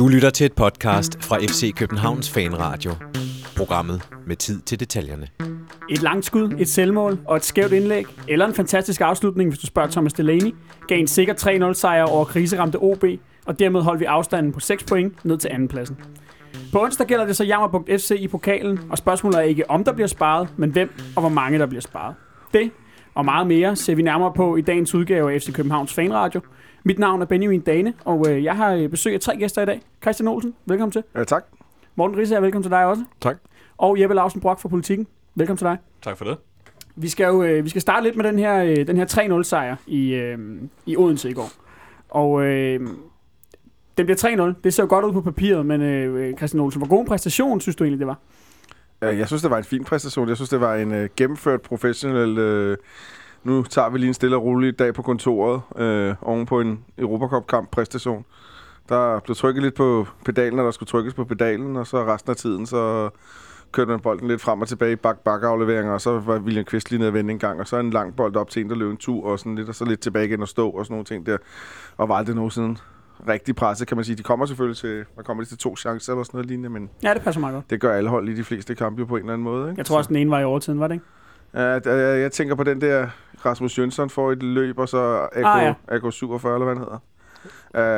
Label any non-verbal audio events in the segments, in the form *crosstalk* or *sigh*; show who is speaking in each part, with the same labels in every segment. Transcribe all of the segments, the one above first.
Speaker 1: Du lytter til et podcast fra FC Københavns Fanradio. Programmet med tid til detaljerne.
Speaker 2: Et langt skud, et selvmål og et skævt indlæg, eller en fantastisk afslutning, hvis du spørger Thomas Delaney, gav en sikker 3-0 sejr over kriseramte OB, og dermed holdt vi afstanden på 6 point ned til andenpladsen. På onsdag gælder det så Jammerbugt FC i pokalen, og spørgsmålet er ikke om der bliver sparet, men hvem og hvor mange der bliver sparet. Det og meget mere ser vi nærmere på i dagens udgave af FC Københavns Fanradio. Mit navn er Benjamin Dane, og øh, jeg har øh, besøg af tre gæster i dag. Christian Olsen, velkommen til.
Speaker 3: Ja, tak.
Speaker 2: Morten Risse, velkommen til dig også.
Speaker 4: Tak.
Speaker 2: Og Jeppe Lausen Brock fra Politikken. Velkommen til dig.
Speaker 4: Tak for det.
Speaker 2: Vi skal jo øh, vi skal starte lidt med den her, øh, den her 3-0 sejr i, øh, i Odense i går. Og øh, den bliver 3-0. Det ser jo godt ud på papiret, men øh, Christian Olsen, hvor god en præstation synes du egentlig, det var?
Speaker 3: Ja, Jeg synes, det var en fin præstation. Jeg synes, det var en øh, gennemført professionel... Øh, nu tager vi lige en stille og rolig dag på kontoret øh, oven på en Europacup-kamp præstation. Der blev trykket lidt på pedalen, og der skulle trykkes på pedalen, og så resten af tiden, så kørte man bolden lidt frem og tilbage i bak bak afleveringer, og så var William Kvist lige nede vende en gang, og så en lang bold op til en, der løb en tur, og sådan lidt, og så lidt tilbage igen og stå, og sådan nogle ting der. Og var aldrig nogensinde rigtig presset, kan man sige. De kommer selvfølgelig til, hvad kommer de til to chancer eller sådan noget lignende, men
Speaker 2: Ja, det passer meget godt.
Speaker 3: det gør alle hold i de fleste kampe jo på en eller anden måde. Ikke?
Speaker 2: Jeg tror også, den ene var i overtiden, var det ikke?
Speaker 3: Ja, jeg tænker på den der, Rasmus Jønsson får et løb, og så AK,
Speaker 2: Ah, ja.
Speaker 3: AK 47, eller hvad han hedder.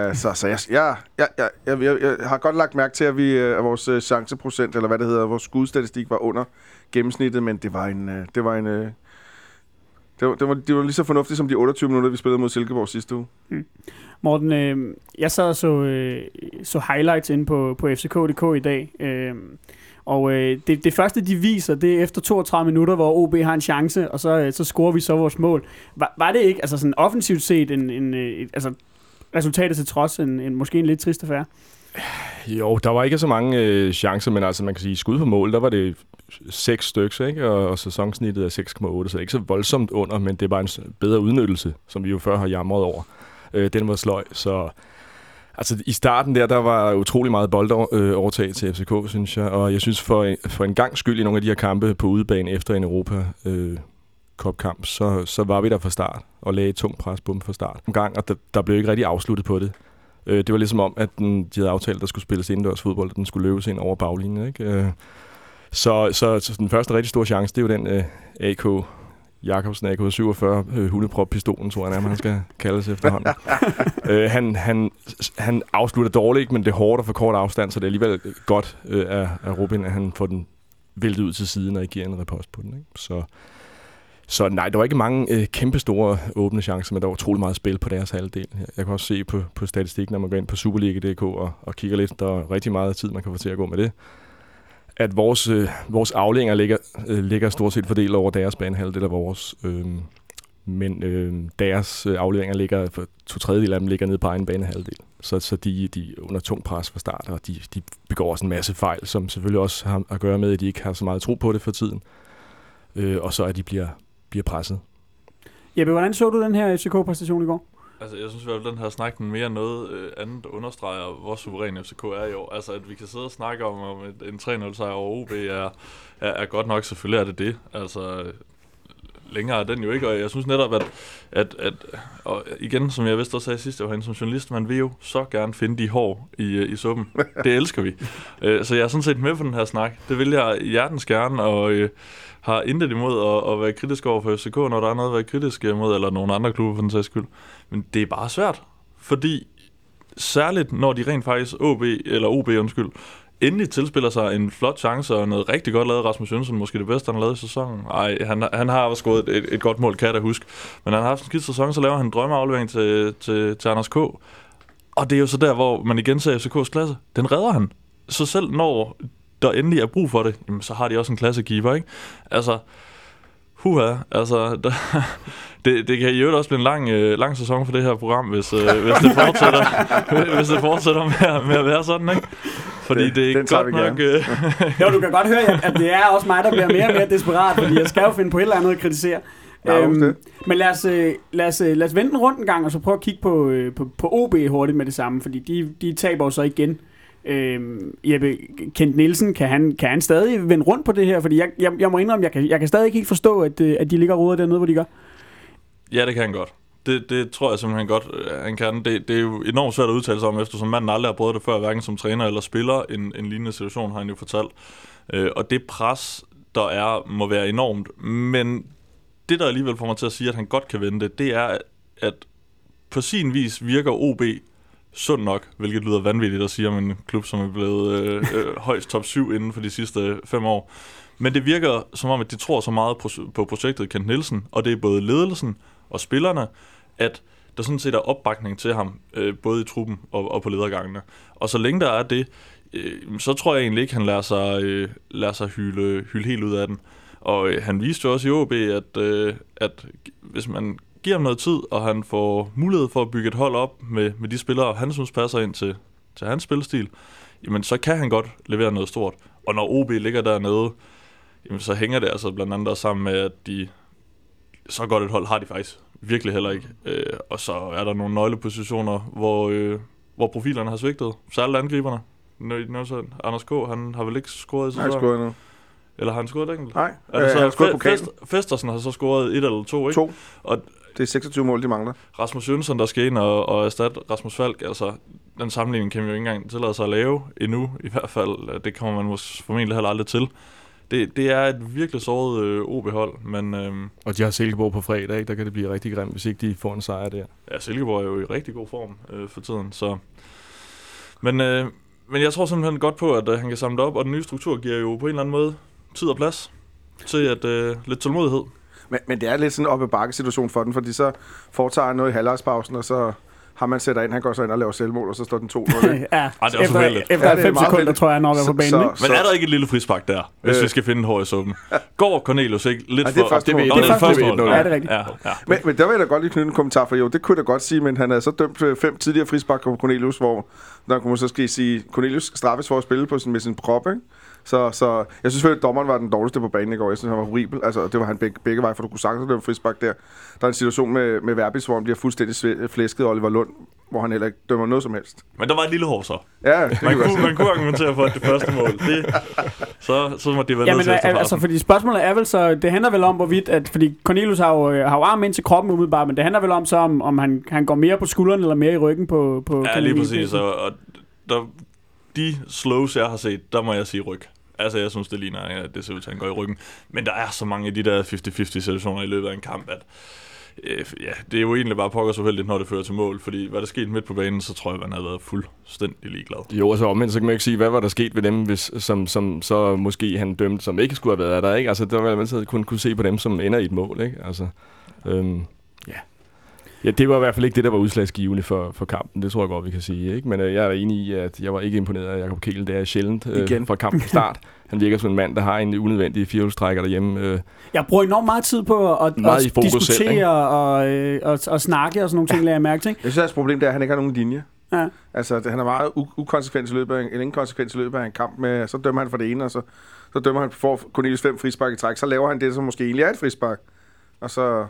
Speaker 3: Uh, så så jeg, jeg, jeg, jeg, jeg, jeg, jeg har godt lagt mærke til, at, vi, uh, at vores uh, chanceprocent, eller hvad det hedder, vores skudstatistik var under gennemsnittet, men det var en... Det var en det var, det, var, det var lige så fornuftigt som de 28 minutter, vi spillede mod Silkeborg sidste uge.
Speaker 2: Morten, øh, jeg sad og så, øh, så highlights inde på, på FCK.dk i dag, øh, og øh, det, det første, de viser, det er efter 32 minutter, hvor OB har en chance, og så, øh, så scorer vi så vores mål. Var, var det ikke, altså sådan offensivt set, en, en, øh, et, altså resultatet til trods, en, en, måske en lidt trist affære?
Speaker 4: Jo, der var ikke så mange øh, chancer, men altså man kan sige, skud på mål, der var det seks stykker, ikke? Og, og sæsonsnittet er 6,8, så det er ikke så voldsomt under, men det er bare en bedre udnyttelse, som vi jo før har jamret over. Øh, den var sløj, så... Altså i starten der, der var utrolig meget boldovertag til FCK, synes jeg. Og jeg synes for, for en gang skyld i nogle af de her kampe på udebane efter en Europa øh, Cup-kamp, så, så var vi der fra start og lagde et tungt pres på dem fra start. En gang, og der, der blev ikke rigtig afsluttet på det. Øh, det var ligesom om, at den, de havde aftalt, at der skulle spilles indendørs fodbold, og den skulle løbes ind over baglinjen. Ikke? Øh, så, så, så den første rigtig store chance, det er jo den øh, AK Jakobsen AK-47 øh, hundeprop-pistolen, tror jeg nærmere, han skal *laughs* kaldes efterhånden. øh, han, han, han afslutter dårligt, men det er hårdt og for kort afstand, så det er alligevel godt øh, af, af Robin, at han får den væltet ud til siden og giver en repost på den. Ikke? Så, så nej, der var ikke mange øh, kæmpe store åbne chancer, men der var utrolig meget spil på deres halvdel. Jeg kan også se på, på statistikken, når man går ind på Superliga.dk og, og kigger lidt, der er rigtig meget tid, man kan få til at gå med det at vores, øh, vores aflænger ligger, øh, ligger stort set fordelt over deres banehalvdel eller vores. Øhm, øhm, øh, men øh, deres afleveringer ligger, for to tredjedel af dem ligger nede på egen banehalvdel. Så, så de, de er under tung pres fra start, og de, de begår også en masse fejl, som selvfølgelig også har at gøre med, at de ikke har så meget tro på det for tiden. Øh, og så at de bliver, bliver presset.
Speaker 2: Jeppe, hvordan så du den her FCK-præstation i går?
Speaker 5: Altså, jeg synes i hvert fald, at den her snak mere noget øh, andet understreger, hvor suveræn FCK er i år. Altså, at vi kan sidde og snakke om, om et, en 3-0 sejr over OB er, er, er godt nok. Selvfølgelig er det det. Altså, længere er den jo ikke, og jeg synes netop, at, at, at og igen, som jeg vist også sagde sidst, jeg var som journalist, man vil jo så gerne finde de hår i, øh, i suppen. *laughs* Det elsker vi. Øh, Så jeg er sådan set med på den her snak. Det vil jeg hjertens gerne, og øh, har intet imod at, at være kritisk over for FCK, når der er noget at være kritisk imod, eller nogle andre klubber for den sags skyld. Men det er bare svært, fordi særligt når de rent faktisk OB, eller OB undskyld, endelig tilspiller sig en flot chance og noget rigtig godt lavet Rasmus Jønsson, måske det bedste, han har lavet i sæsonen. Ej, han, han har også skåret et, et, godt mål, kan jeg da huske. Men han har haft en skidt sæson, så laver han en drømmeaflevering til, til, til Anders K. Og det er jo så der, hvor man igen ser FCK's klasse. Den redder han. Så selv når der endelig er brug for det, jamen, så har de også en klassekeeper, ikke? Altså, huha, altså, der, det, det kan i øvrigt også blive en lang, øh, lang sæson for det her program, hvis, øh, hvis det fortsætter, *laughs* hvis det fortsætter med, at- med at være sådan, ikke? Fordi
Speaker 3: Den-
Speaker 5: det er godt nok... Øh,
Speaker 2: Jo, du kan godt høre, at, at det er også mig, der bliver mere og mere desperat, fordi jeg skal jo finde på et eller andet at kritisere.
Speaker 3: Ja, det.
Speaker 2: men lad os, øh, lad, os, øh, lad os vente den rundt en gang, og så prøve at kigge på, øh, på, på OB hurtigt med det samme, fordi de, de taber jo så igen. Øhm, Jeppe Kent Nielsen, kan han, kan han stadig vende rundt på det her? Fordi jeg, jeg, jeg må indrømme, jeg kan, jeg kan stadig ikke helt forstå, at, at de ligger og roder dernede, hvor de gør.
Speaker 5: Ja, det kan han godt. Det, det tror jeg simpelthen godt, øh, han kan. Det, det er jo enormt svært at udtale sig om, eftersom manden aldrig har prøvet det før, hverken som træner eller spiller. En, en lignende situation har han jo fortalt. Øh, og det pres, der er, må være enormt. Men det, der alligevel får mig til at sige, at han godt kan vente, det er, at på sin vis virker OB sund nok, hvilket lyder vanvittigt at sige om en klub, som er blevet øh, øh, *laughs* højst top 7 inden for de sidste fem år. Men det virker som om, at de tror så meget på, på projektet Kent Nielsen, og det er både ledelsen og spillerne, at der sådan set er opbakning til ham, øh, både i truppen og, og på ledergangene. Og så længe der er det, øh, så tror jeg egentlig ikke, han lader sig, øh, lader sig hylde, hylde helt ud af den. Og øh, han viste jo også i OB, at, øh, at hvis man giver ham noget tid, og han får mulighed for at bygge et hold op med, med de spillere, han synes passer ind til, til hans spilstil, jamen så kan han godt levere noget stort. Og når OB ligger dernede, jamen så hænger det altså blandt andet også sammen med, at de så godt et hold har de faktisk virkelig heller ikke. Øh, og så er der nogle nøglepositioner, hvor, øh, hvor profilerne har svigtet. Særligt angriberne. Nå, Anders K. han har vel ikke scoret i
Speaker 3: Nej,
Speaker 5: sæsonen?
Speaker 3: scoret nu.
Speaker 5: Eller har han scoret enkelt?
Speaker 3: Nej,
Speaker 5: Er
Speaker 3: øh,
Speaker 5: det
Speaker 3: han
Speaker 5: så
Speaker 3: har scoret
Speaker 5: Fe-. Fest, Festersen har så scoret et eller to, ikke?
Speaker 3: To.
Speaker 5: Og
Speaker 3: Det er 26 mål, de mangler.
Speaker 5: Rasmus Jønsson, der skal ind og, og erstatte Rasmus Falk, altså den sammenligning kan vi jo ikke engang tillade sig at lave endnu, i hvert fald. Det kommer man måske formentlig heller aldrig til. Det, det er et virkelig såret øh, OB-hold, men øh,
Speaker 4: Og de har Silkeborg på fredag, ikke? der kan det blive rigtig grimt, hvis ikke de får en sejr der.
Speaker 5: ja, Silkeborg er jo i rigtig god form øh, for tiden. Så. Men, øh, men jeg tror simpelthen godt på, at øh, han kan samle det op, og den nye struktur giver jo på en eller anden måde tid og plads til at øh, lidt tålmodighed.
Speaker 3: Men, men det er lidt sådan en op ad bakke situation for den, fordi så foretager han noget i halvårspausen, og så har man sætter ind, han går så ind og laver selvmål, og så står den 2-0. ikke? *laughs*
Speaker 2: ja,
Speaker 5: Ej, det er også
Speaker 2: efter,
Speaker 5: uheldigt.
Speaker 2: efter
Speaker 3: Ja, det er
Speaker 2: 5
Speaker 3: meget
Speaker 2: sekunder, tror jeg nok er på
Speaker 3: Så-
Speaker 2: banen.
Speaker 3: så-
Speaker 2: ikke?
Speaker 5: Men er der ikke et lille frispark der, hvis
Speaker 3: Øh.
Speaker 5: vi skal finde hår i suppen? Går Cornelius ikke lidt
Speaker 3: Ej, det er
Speaker 5: for...
Speaker 3: første
Speaker 5: Nå,
Speaker 3: mål.
Speaker 5: det
Speaker 2: Det er første
Speaker 4: mål.
Speaker 2: Ja, det er rigtigt.
Speaker 5: Ja, ja.
Speaker 3: Men, men der vil jeg da godt lige knytte en kommentar, for jo, det kunne jeg da godt sige, men han havde så dømt øh, fem tidligere frispark på Cornelius, hvor der kunne man så skal sige, Cornelius straffes for at spille på sin, med sin prop, ikke? Så, så jeg synes selvfølgelig, at dommeren var den dårligste på banen i går. Jeg synes, han var horribel. Altså, det var han begge, begge veje, for du kunne sagtens dømme frispark der. Der er en situation med, med Verbis, hvor han bliver fuldstændig flæsket Oliver Lund, hvor han heller ikke dømmer noget som helst.
Speaker 5: Men der var et lille hår så.
Speaker 3: Ja, det
Speaker 5: Man kunne,
Speaker 3: sige.
Speaker 5: man kunne argumentere for, at det første mål, det, så, så må det være
Speaker 2: Jamen,
Speaker 5: nødt til
Speaker 2: altså,
Speaker 5: altså,
Speaker 2: fordi spørgsmålet er vel så, det handler vel om, hvorvidt, at, fordi Cornelius har jo, øh, har jo arm ind til kroppen umiddelbart, men det handler vel om så, om, om han, han går mere på skulderen eller mere i ryggen på, på
Speaker 5: Ja, lige
Speaker 2: Cornelius.
Speaker 5: præcis. Og, og der, de slows, jeg har set, der må jeg sige ryg. Altså, jeg synes, det ligner, at det ser ud til, at han går i ryggen. Men der er så mange af de der 50-50 situationer i løbet af en kamp, at øh, ja, det er jo egentlig bare pokker så uheldigt, når det fører til mål. Fordi hvad der skete midt på banen, så tror jeg, man havde været fuldstændig ligeglad.
Speaker 4: Jo, altså, og så omvendt, så kan man ikke sige, hvad var der sket ved dem, hvis, som, som så måske han dømte, som ikke skulle have været der, ikke? Altså, der var man altid kun kunne se på dem, som ender i et mål, ikke? Altså, øhm, ja. Det var i hvert fald ikke det, der var udslagsgivende for, for kampen. Det tror jeg godt, vi kan sige. Ikke? Men øh, jeg er enig i, at jeg var ikke imponeret af Jakob Kiel. Det er sjældent øh,
Speaker 3: Igen.
Speaker 4: fra kampens start. *laughs* Han virker som en mand, der har en unødvendig firehjulstrækker derhjemme. Øh,
Speaker 2: Jeg bruger enormt meget tid på at,
Speaker 4: Meget
Speaker 2: at
Speaker 4: fokus
Speaker 2: diskutere
Speaker 4: selv, ikke?
Speaker 2: og, øh, og, og snakke og sådan nogle ting, lader jeg mærke til. ikke?
Speaker 3: Jeg synes, at problemet er, at han ikke har nogen linje.
Speaker 2: Ja.
Speaker 3: Altså, det- han er meget u- ukonsekvent i løbet af en, eller inkonsekvent i løbet af en kamp med, så dømmer han for det ene, og så, så dømmer han for Cornelius fem frispark i træk, så laver han det, som måske egentlig er et frispark. Og så,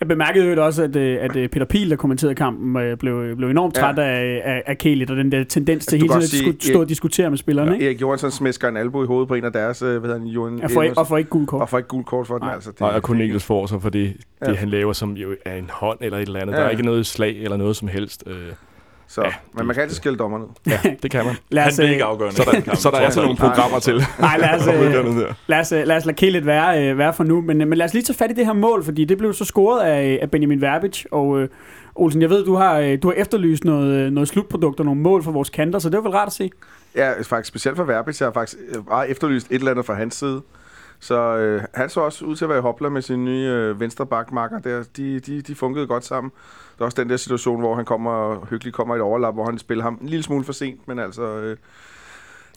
Speaker 2: Jeg bemærkede jo også, at, øh, at øh, Peter Piel, der kommenterede kampen, øh, blev, blev enormt
Speaker 3: Ja.
Speaker 2: træt af, af, af Kelit og den der tendens til hele tiden at
Speaker 3: sige,
Speaker 2: stå og diskutere med spillerne. Ikke?
Speaker 3: Erik Johansson smæsker en albu i hovedet på en af deres, hvad hedder han, Johan
Speaker 2: Og får ikke, og får ikke gul kort.
Speaker 3: og får ikke gul kort for den,
Speaker 2: Nej.
Speaker 3: altså. Det,
Speaker 4: Nej, og Cornelius får så for det, det
Speaker 3: Ja.
Speaker 4: han laver, som jo er en hånd eller et eller andet.
Speaker 3: Ja.
Speaker 4: Der er ikke noget slag eller noget som helst. Øh,
Speaker 3: Så, men man kan altid skille dommerne ud.
Speaker 4: ja, det kan man.
Speaker 2: Lad
Speaker 5: Han
Speaker 2: os,
Speaker 5: blev
Speaker 2: øh,
Speaker 5: ikke afgørende.
Speaker 4: Så der, så der er altså
Speaker 5: alt.
Speaker 4: nogle programmer til.
Speaker 2: Nej, lad *laughs* os, øh, lad os, øh, lad os lade Kelit være, øh, være for nu. Men, men lad os lige tage fat i det her mål, fordi det blev så scoret af, af Benjamin Verbic. Og øh, Olsen, jeg ved, du har, du har efterlyst noget, noget slutprodukt og nogle mål for vores kanter, så det var vel rart at se.
Speaker 3: Ja, faktisk specielt for Verbis. Jeg har faktisk bare efterlyst et eller andet fra hans side. Så øh, han så også ud til at være i hopla med sin nye øh, venstre bakmarker der. De, de, de fungerede godt sammen. Der er også den der situation, hvor han kommer og hyggeligt kommer i et overlap, hvor han spiller ham en lille smule for sent, men altså... Øh,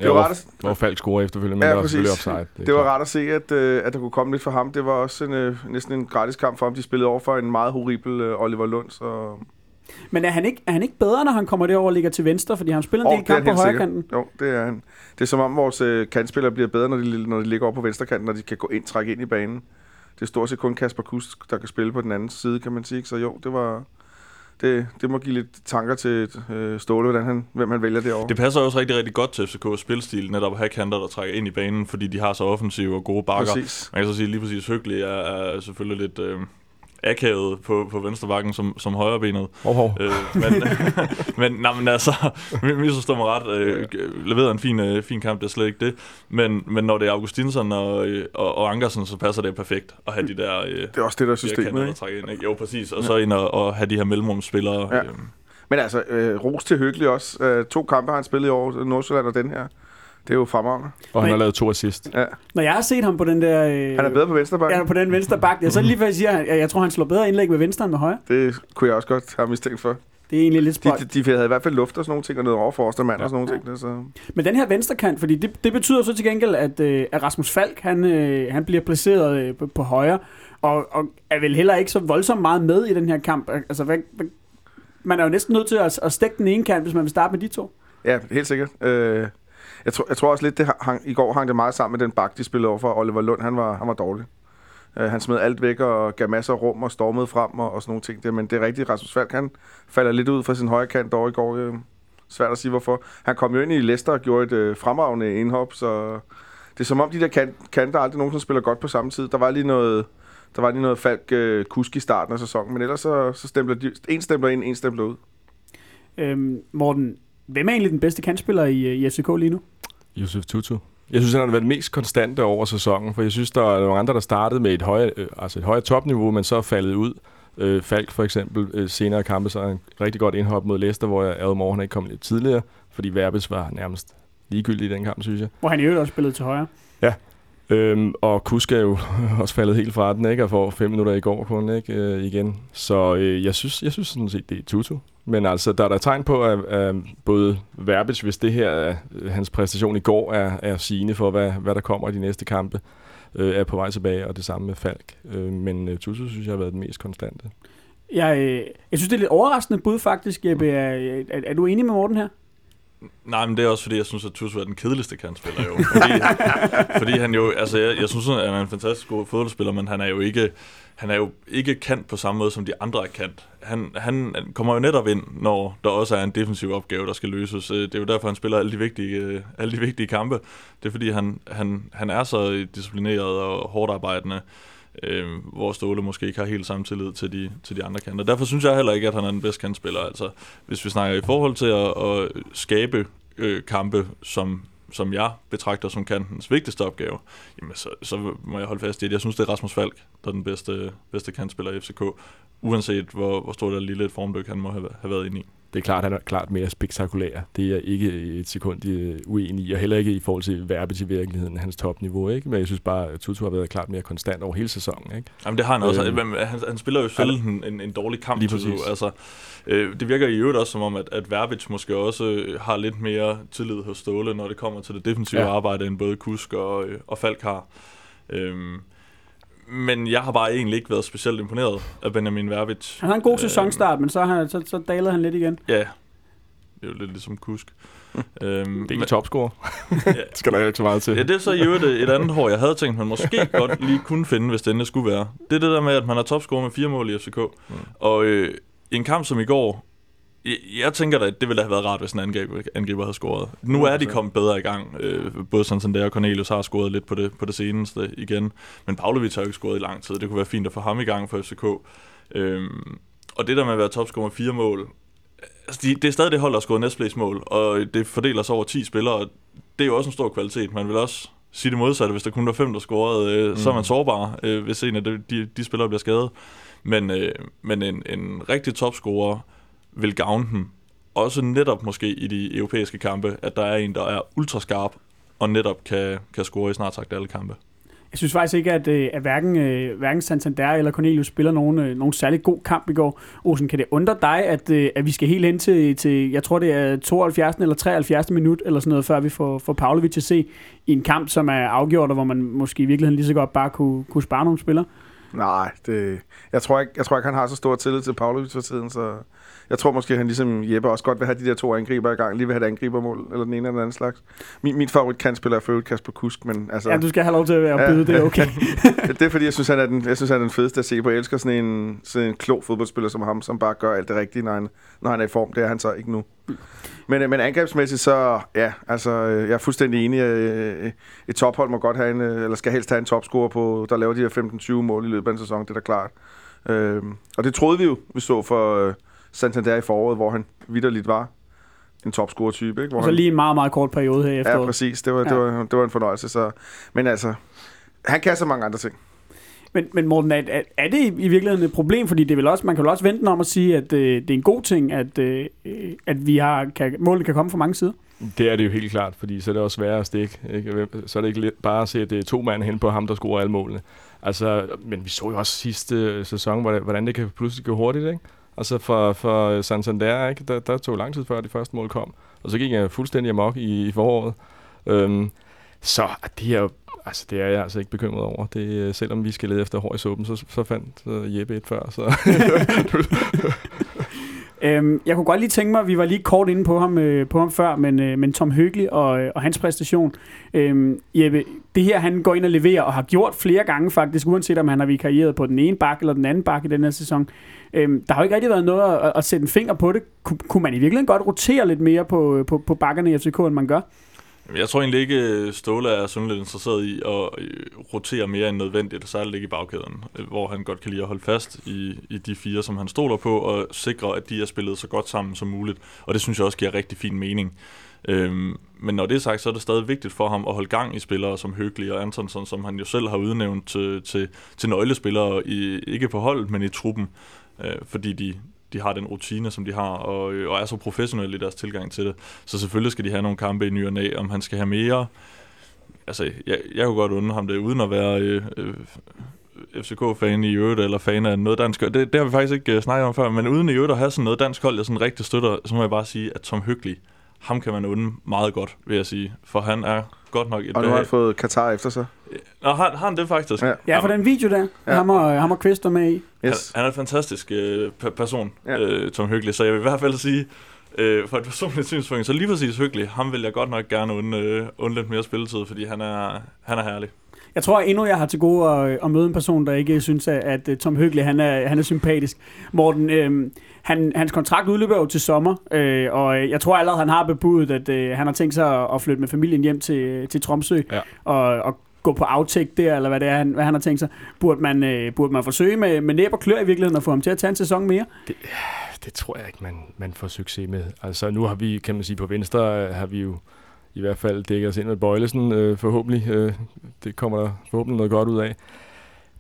Speaker 4: Ja,
Speaker 3: var rart at-
Speaker 4: hvor Falk scorer efterfølgende, men
Speaker 3: Ja,
Speaker 4: der var selvfølgelig offside. er
Speaker 3: det var
Speaker 4: klart.
Speaker 3: rart at se, at, øh, at der kunne komme lidt for ham. Det var også en, øh, næsten en gratis kamp for ham. De spillede over for en meget horribel øh, Oliver Lund, så...
Speaker 2: Men er han ikke, er han ikke bedre, når han kommer derover og ligger til venstre? Fordi han spiller en
Speaker 3: Åh,
Speaker 2: del kamp på højre kanten.
Speaker 3: Jo, det er han. Det er som om vores øh, kantspillere bliver bedre, når de, når de ligger over på venstrekanten, når de kan gå ind, trække ind i banen. Det er stort set kun Kasper Kusk, der kan spille på den anden side, kan man sige. Så jo, det var... Det, det må give lidt tanker til øh, Ståle, hvordan han, hvem han vælger derovre.
Speaker 5: Det passer også rigtig, rigtig godt til FCK's spilstil, netop at have kanter, der trækker ind i banen, fordi de har så offensive og gode bakker.
Speaker 3: Præcis.
Speaker 5: Man kan så sige, lige præcis Høgli er, er selvfølgelig lidt... Øh, akavet på, på venstre bakken som, som højrebenet.
Speaker 4: Hov, hov.
Speaker 5: Øh, men, *laughs* men, nej, men altså, misforstår mig ret, øh, leverede en fin, øh, fin kamp, det er slet ikke det. Men, men når det er Augustinsson og, øh, og, og Ankersen, så passer det perfekt at have de der... Øh,
Speaker 3: Det er også det, der er systemet, ikke?
Speaker 5: ind, ikke? Jo, præcis. Og så ind og, og have de her mellemrumsspillere.
Speaker 3: Ja.
Speaker 5: Øh,
Speaker 3: Men altså, øh, ros til Hyggelig også. Øh, to kampe har han spillet i år, Nordsjælland og den her. Det er jo fremragende.
Speaker 4: Og han har lavet to assist.
Speaker 3: Ja.
Speaker 2: Når jeg har set ham på den der... Øh,
Speaker 3: Han er bedre på venstre bak.
Speaker 2: Ja, på den venstre bak. Jeg så lige før jeg siger, at jeg, jeg tror, han slår bedre indlæg med venstre end med højre.
Speaker 3: Det kunne jeg også godt have mistænkt for.
Speaker 2: Det er egentlig lidt
Speaker 3: De,
Speaker 2: spøjt.
Speaker 3: de, de havde i hvert fald luft og sådan nogle ting, og noget over for mand og sådan nogle ting. Der, så.
Speaker 2: Men den her venstre kant, fordi det, det betyder så til gengæld, at, øh, at Rasmus Falk, han, øh, han bliver placeret øh, på, på højre, og, og er vel heller ikke så voldsomt meget med i den her kamp. Altså, hvad, hvad, man er jo næsten nødt til at, at stikke den ene kant, hvis man vil starte med de to.
Speaker 3: Ja, helt sikkert. Øh, jeg, tror, jeg tror også lidt, det hang, i går hang det meget sammen med den bak, de spillede over for Oliver Lund. Han var, han var dårlig. Øh, han smed alt væk og gav masser af rum og stormede frem og, og sådan nogle ting. Der. Men det er rigtigt, Rasmus Falk, han falder lidt ud fra sin højre kant over i går. Øh, svært at sige, hvorfor. Han kom jo ind i Leicester og gjorde et øh, fremragende indhop, så det er som om, de der kan, kanter aldrig nogensinde spiller godt på samme tid. Der var lige noget, der var lige noget Falk øh, kusk i starten af sæsonen, men ellers så, så stempler de, en stempler ind, en stempler ud.
Speaker 2: Øhm, Morten, hvem er egentlig den bedste kantspiller i, øh, i FCK lige nu?
Speaker 4: Josef Tutu. Jeg synes, han har været mest konstante over sæsonen, for jeg synes, der er nogle andre, der startede med et højere, øh, altså et højere topniveau, men så er faldet ud. Øh, Falk for eksempel, øh, senere i kampe, så er en rigtig godt indhop mod Leicester, hvor Adam Moore han ikke kom lidt tidligere, fordi Verbis var nærmest ligegyldig i den kamp, synes jeg.
Speaker 2: Hvor han i øvrigt også spillede til højre.
Speaker 4: Øhm, og Kuska er jo *laughs* også faldet helt fra den, ikke? Og får fem minutter i går kun, ikke? Øh, igen. Så øh, jeg synes, jeg synes sådan set, det er Tutu. Men altså, der er der tegn på, at, at både Verbic, hvis det her, er, øh, hans præstation i går er, er sigende for, hvad, hvad der kommer i de næste kampe, øh, er på vej tilbage, og det samme med Falk. Øh, men øh, Tutu synes jeg har været den mest konstante.
Speaker 2: Jeg, øh, jeg synes, det er lidt overraskende bud faktisk, Jeppe. Er, er, er du enig med Morten her?
Speaker 5: Nej, men det er også fordi, jeg synes, at Tusu er den kedeligste kantspiller jo. Fordi, *laughs* fordi han jo, altså jeg, jeg synes, at han er en fantastisk god fodboldspiller, men han er jo ikke, han er jo ikke kant på samme måde, som de andre er kant. Han, han kommer jo netop ind, når der også er en defensiv opgave, der skal løses. Øh, Det er jo derfor, han spiller alle de vigtige, øh, alle de vigtige kampe. Det er fordi, han, han, han er så disciplineret og hårdt arbejdende, øh, hvor Ståle måske ikke har helt samme tillid til de, til de andre kanter. Derfor synes jeg heller ikke, at han er den bedste kantspiller. Altså, hvis vi snakker i forhold til at, at skabe øh, kampe, som, som jeg betragter som kantens vigtigste opgave, jamen så, så må jeg holde fast i, at jeg synes, det er Rasmus Falk, der er den bedste, bedste kantspiller i FCK, uanset hvor, hvor stort eller lille et formdyk han må have, have været inde i.
Speaker 4: Det er klart, han er klart mere spektakulær. Det er jeg ikke et sekund øh, uenig i, og heller ikke i forhold til Verbis i virkeligheden, hans topniveau. Ikke? Men jeg synes bare, at Tutu har været klart mere konstant over hele sæsonen. Ikke?
Speaker 5: Jamen det har han også.
Speaker 4: Øh.
Speaker 5: Øh, han, han spiller jo sjældent en, en, en dårlig kamp.
Speaker 4: Lige
Speaker 5: Tutu. Altså, øh, det virker i øvrigt også som om, at, at Verbic måske også øh, har lidt mere tillid hos Ståle, når det kommer til det defensive
Speaker 4: Ja.
Speaker 5: arbejde, end både Kusk og, øh, og Falk har. Øhm, men jeg har bare egentlig ikke været specielt imponeret af Benjamin Verbic.
Speaker 2: Han har en god
Speaker 5: Øh,
Speaker 2: sæsonstart, men så, har han, så, så dalede han lidt igen.
Speaker 5: Ja, det er jo lidt ligesom Kusk. *laughs* øhm,
Speaker 4: Det er ikke topscorer.
Speaker 5: ja, *laughs*
Speaker 4: Det skal der ikke så meget til.
Speaker 5: Ja, det er så i øvrigt et andet hår, jeg havde tænkt, man måske *laughs* godt lige kunne finde, hvis det skulle være. Det er det der med, at man har topscorer med fire mål i FCK. Mm. Og øh, en kamp som i går, jeg, tænker da, at det ville have været rart, hvis en angriber, angriber havde scoret. Nu er de
Speaker 3: 100%.
Speaker 5: kommet bedre i gang. Øh, både sådan som det er, og Cornelius har scoret lidt på det, på det seneste igen. Men Pavlovic har jo ikke scoret i lang tid. Det kunne være fint at få ham i gang for FCK. Øhm, og det der med at være topscorer med fire mål, altså de, det er stadig det hold, der har scoret næstflest mål, og det fordeler sig over 10 spillere, og det er jo også en stor kvalitet. Man vil også sige det modsatte, hvis der kun var fem, der scorede, øh, mm. så er man sårbar, øh, hvis en af de, de, de spillere bliver skadet. Men, øh, men en, en rigtig topscorer vil gavne dem, også netop måske i de europæiske kampe, at der er en, der er ultraskarp, og netop kan, kan score i snart sagt alle kampe.
Speaker 2: Jeg synes faktisk ikke, at, øh, at hverken, øh, hverken Santander eller Cornelius spiller nogen, øh, nogen særlig god kamp i går. Olsen, kan det undre dig, at, at vi skal helt hen til, til, jeg tror det er 72. eller 73. minut, eller sådan noget, før vi får, får Pavlovic til at se i en kamp, som er afgjort, og hvor man måske i virkeligheden lige så godt bare kunne, kunne spare nogle spillere?
Speaker 3: Nej, det, jeg, tror ikke, jeg tror ikke, han har så stor tillid til Pavlovic for tiden, så jeg tror måske, han ligesom Jeppe også godt vil have de der to angriber i gang, lige vil have et angribermål, eller den ene eller den anden slags. Min, min favorit kantspiller er for øvrigt Kasper Kusk, men altså,
Speaker 2: Ja, du skal have lov til at være
Speaker 3: Ja.
Speaker 2: byde, det er okay. *laughs*
Speaker 3: det er fordi, jeg synes, han er den, jeg synes, han er den fedeste at se på. Jeg elsker sådan en, sådan en klog fodboldspiller som ham, som bare gør alt det rigtige, når han, når han er i form. Det er han så ikke nu. Men, øh, men angrebsmæssigt, så ja, altså, øh, jeg er fuldstændig enig. øh, Et tophold må godt have en, eller skal helst have en topscorer på, der laver de her 15-20 mål i løbet af en sæson, det er da klart. Øh, og det troede vi jo, vi så for Santander i foråret, hvor han vidderligt var en topscorer-type. Ikke? Hvor
Speaker 2: Og så
Speaker 3: han,
Speaker 2: lige en meget, meget kort periode her efter.
Speaker 3: ja, præcis. Det var, ja. det, var, det var en fornøjelse. Så. Men altså, han kan så mange andre ting.
Speaker 2: Men, men Morten, er, er, det i, virkeligheden et problem? Fordi det er vel også, man kan vel også vente om at sige, at øh, det er en god ting, at, øh, at vi har, kan, målet kan komme fra mange sider.
Speaker 4: Det er det jo helt klart, fordi så er det også sværere at stikke. Ikke? Så er det ikke bare at se, at det er to mand hen på ham, der scorer alle målene. Altså, men vi så jo også sidste øh, sæson, hvordan- hvordan det kan pludselig gå hurtigt. Ikke? Altså for, for Santander, ikke? Der, der tog lang tid før de første mål kom. Og så gik jeg fuldstændig amok i, i foråret. Øhm, så det er jo Altså, det er jeg altså ikke bekymret over. Det, øh, selvom vi skal lede efter hår i suppen, så, så fandt uh, Jeppe et før. Så. *laughs* *laughs* *laughs*
Speaker 2: Øhm, jeg kunne godt lige tænke mig, vi var lige kort inde på ham, øh, på ham før, men, øh, men Tom Høgli og, øh, og hans præstation. Øhm, Jeppe, det her han går ind og leverer, og har gjort flere gange faktisk, uanset om han har vikarieret på den ene bak eller den anden bak i den her sæson. Øhm, der har jo ikke rigtig været noget at, at sætte en finger på det. Kun, kunne man i virkeligheden godt rotere lidt mere på, øh, på, på bakkerne i FCK, end man gør?
Speaker 5: Jeg tror egentlig ikke, øh, Ståle er sådan lidt interesseret i at øh, rotere mere end nødvendigt, særligt ikke i bagkæden, øh, hvor han godt kan lide at holde fast i, i de fire, som han stoler på, og sikre, at de er spillet så godt sammen som muligt. Og det synes jeg også giver rigtig fin mening. Øhm, men når det er sagt, så er det stadig vigtigt for ham at holde gang i spillere som Høgli og Antonsson, som han jo selv har udnævnt til, til, til nøglespillere, i, ikke på holdet, men i truppen, øh, fordi de, de har den rutine, som de har, og, øh, og er så professionelle i deres tilgang til det. Så selvfølgelig skal de have nogle kampe i ny og næ, om han skal have mere. Altså, jeg, jeg kunne godt undre ham det, uden at være øh, øh, FCK-fan i øvrigt, eller fan af noget dansk. Det, det har vi faktisk ikke uh, snakket om før, men uden i øvrigt at have sådan noget dansk hold, jeg sådan rigtig støtter, så må jeg bare sige, at Tom Hyggelig, ham kan man undre meget godt, vil jeg sige. For han er godt nok et...
Speaker 3: Og nu har han fået Katar efter sig.
Speaker 5: Nå, har, har han det faktisk?
Speaker 3: Ja.
Speaker 2: Ja, for den video der, ja. Ham, og, ham og er med i.
Speaker 3: Yes.
Speaker 5: Han, han er en fantastisk øh, pe- person,
Speaker 3: Ja.
Speaker 5: øh, Tom Hyggelig, så jeg vil i hvert fald sige, øh, for et personligt synspunkt, så lige præcis Hyggelig, ham vil jeg godt nok gerne undre, øh, undre lidt mere spilletid, fordi han er, han er herlig.
Speaker 2: Jeg tror endnu, jeg har til gode at, at møde en person, der ikke synes, at, at øh, Tom Høgli han er, han er sympatisk. Morten, øh, han, hans kontrakt udløber jo til sommer, øh, og jeg tror allerede, han har bebudet, at øh, han har tænkt sig at, at flytte med familien hjem til, til Tromsø
Speaker 4: Ja.
Speaker 2: og, og gå på aftægt der, eller hvad det er, han, hvad han har tænkt sig. Burde man, øh, burde man forsøge med, med næb og klør i virkeligheden at få ham til at tage en sæson mere?
Speaker 4: det tror jeg ikke, man, man får succes med. Altså nu har vi, kan man sige, på venstre øh, har vi jo i hvert fald dækket os ind med Bøjlesen, øh, forhåbentlig. Øh, det kommer der forhåbentlig noget godt ud af.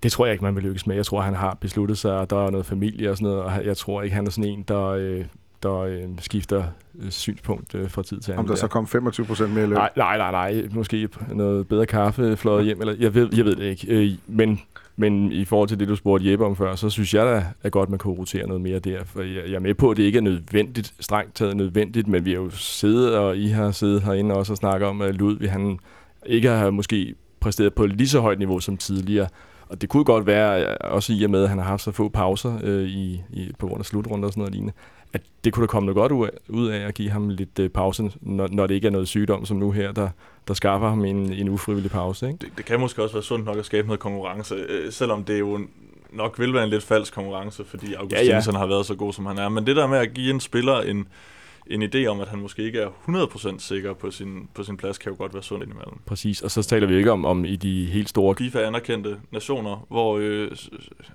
Speaker 4: Det tror jeg ikke, man vil lykkes med. Jeg tror, han har besluttet sig, og der er noget familie og sådan noget, og jeg tror ikke, han er sådan en, der, øh, der øh, skifter øh, synspunkt øh, fra tid til anden.
Speaker 3: Om der så kom 25 procent mere i løn.
Speaker 4: Nej, nej, nej, nej. Måske noget bedre kaffe fløjet hjem, eller jeg ved, jeg ved det ikke. Øh, men, men i forhold til det, du spurgte Jeppe om før, så synes jeg da, at godt, man kunne rotere noget mere der. For jeg, jeg er med på, at det ikke er nødvendigt, strengt taget nødvendigt, men vi har jo siddet, og I har siddet herinde også og snakket om, at Ludvig, han ikke har måske præsteret på lige så højt niveau som tidligere. Og det kunne godt være, også i og med, at han har haft så få pauser øh, i, i, på grund af slutrunder og sådan noget lignende, at det kunne da komme noget godt ud af, at give ham lidt øh, pause, når, når det ikke er noget sygdom som nu her, der, der skaffer ham en, en ufrivillig pause. Ikke?
Speaker 5: Det, det kan måske også være sundt nok at skabe noget konkurrence, øh, selvom det jo nok vil være en lidt falsk konkurrence, fordi Augustinsen ja, ja. har været så god, som han er. Men det der med at give en spiller en, en idé om, at han måske ikke er 100% sikker på sin, på sin plads, kan jo godt være sundt indimellem.
Speaker 4: Præcis, og så taler vi ikke om, om i de helt store...
Speaker 5: FIFA anerkendte nationer, hvor øh,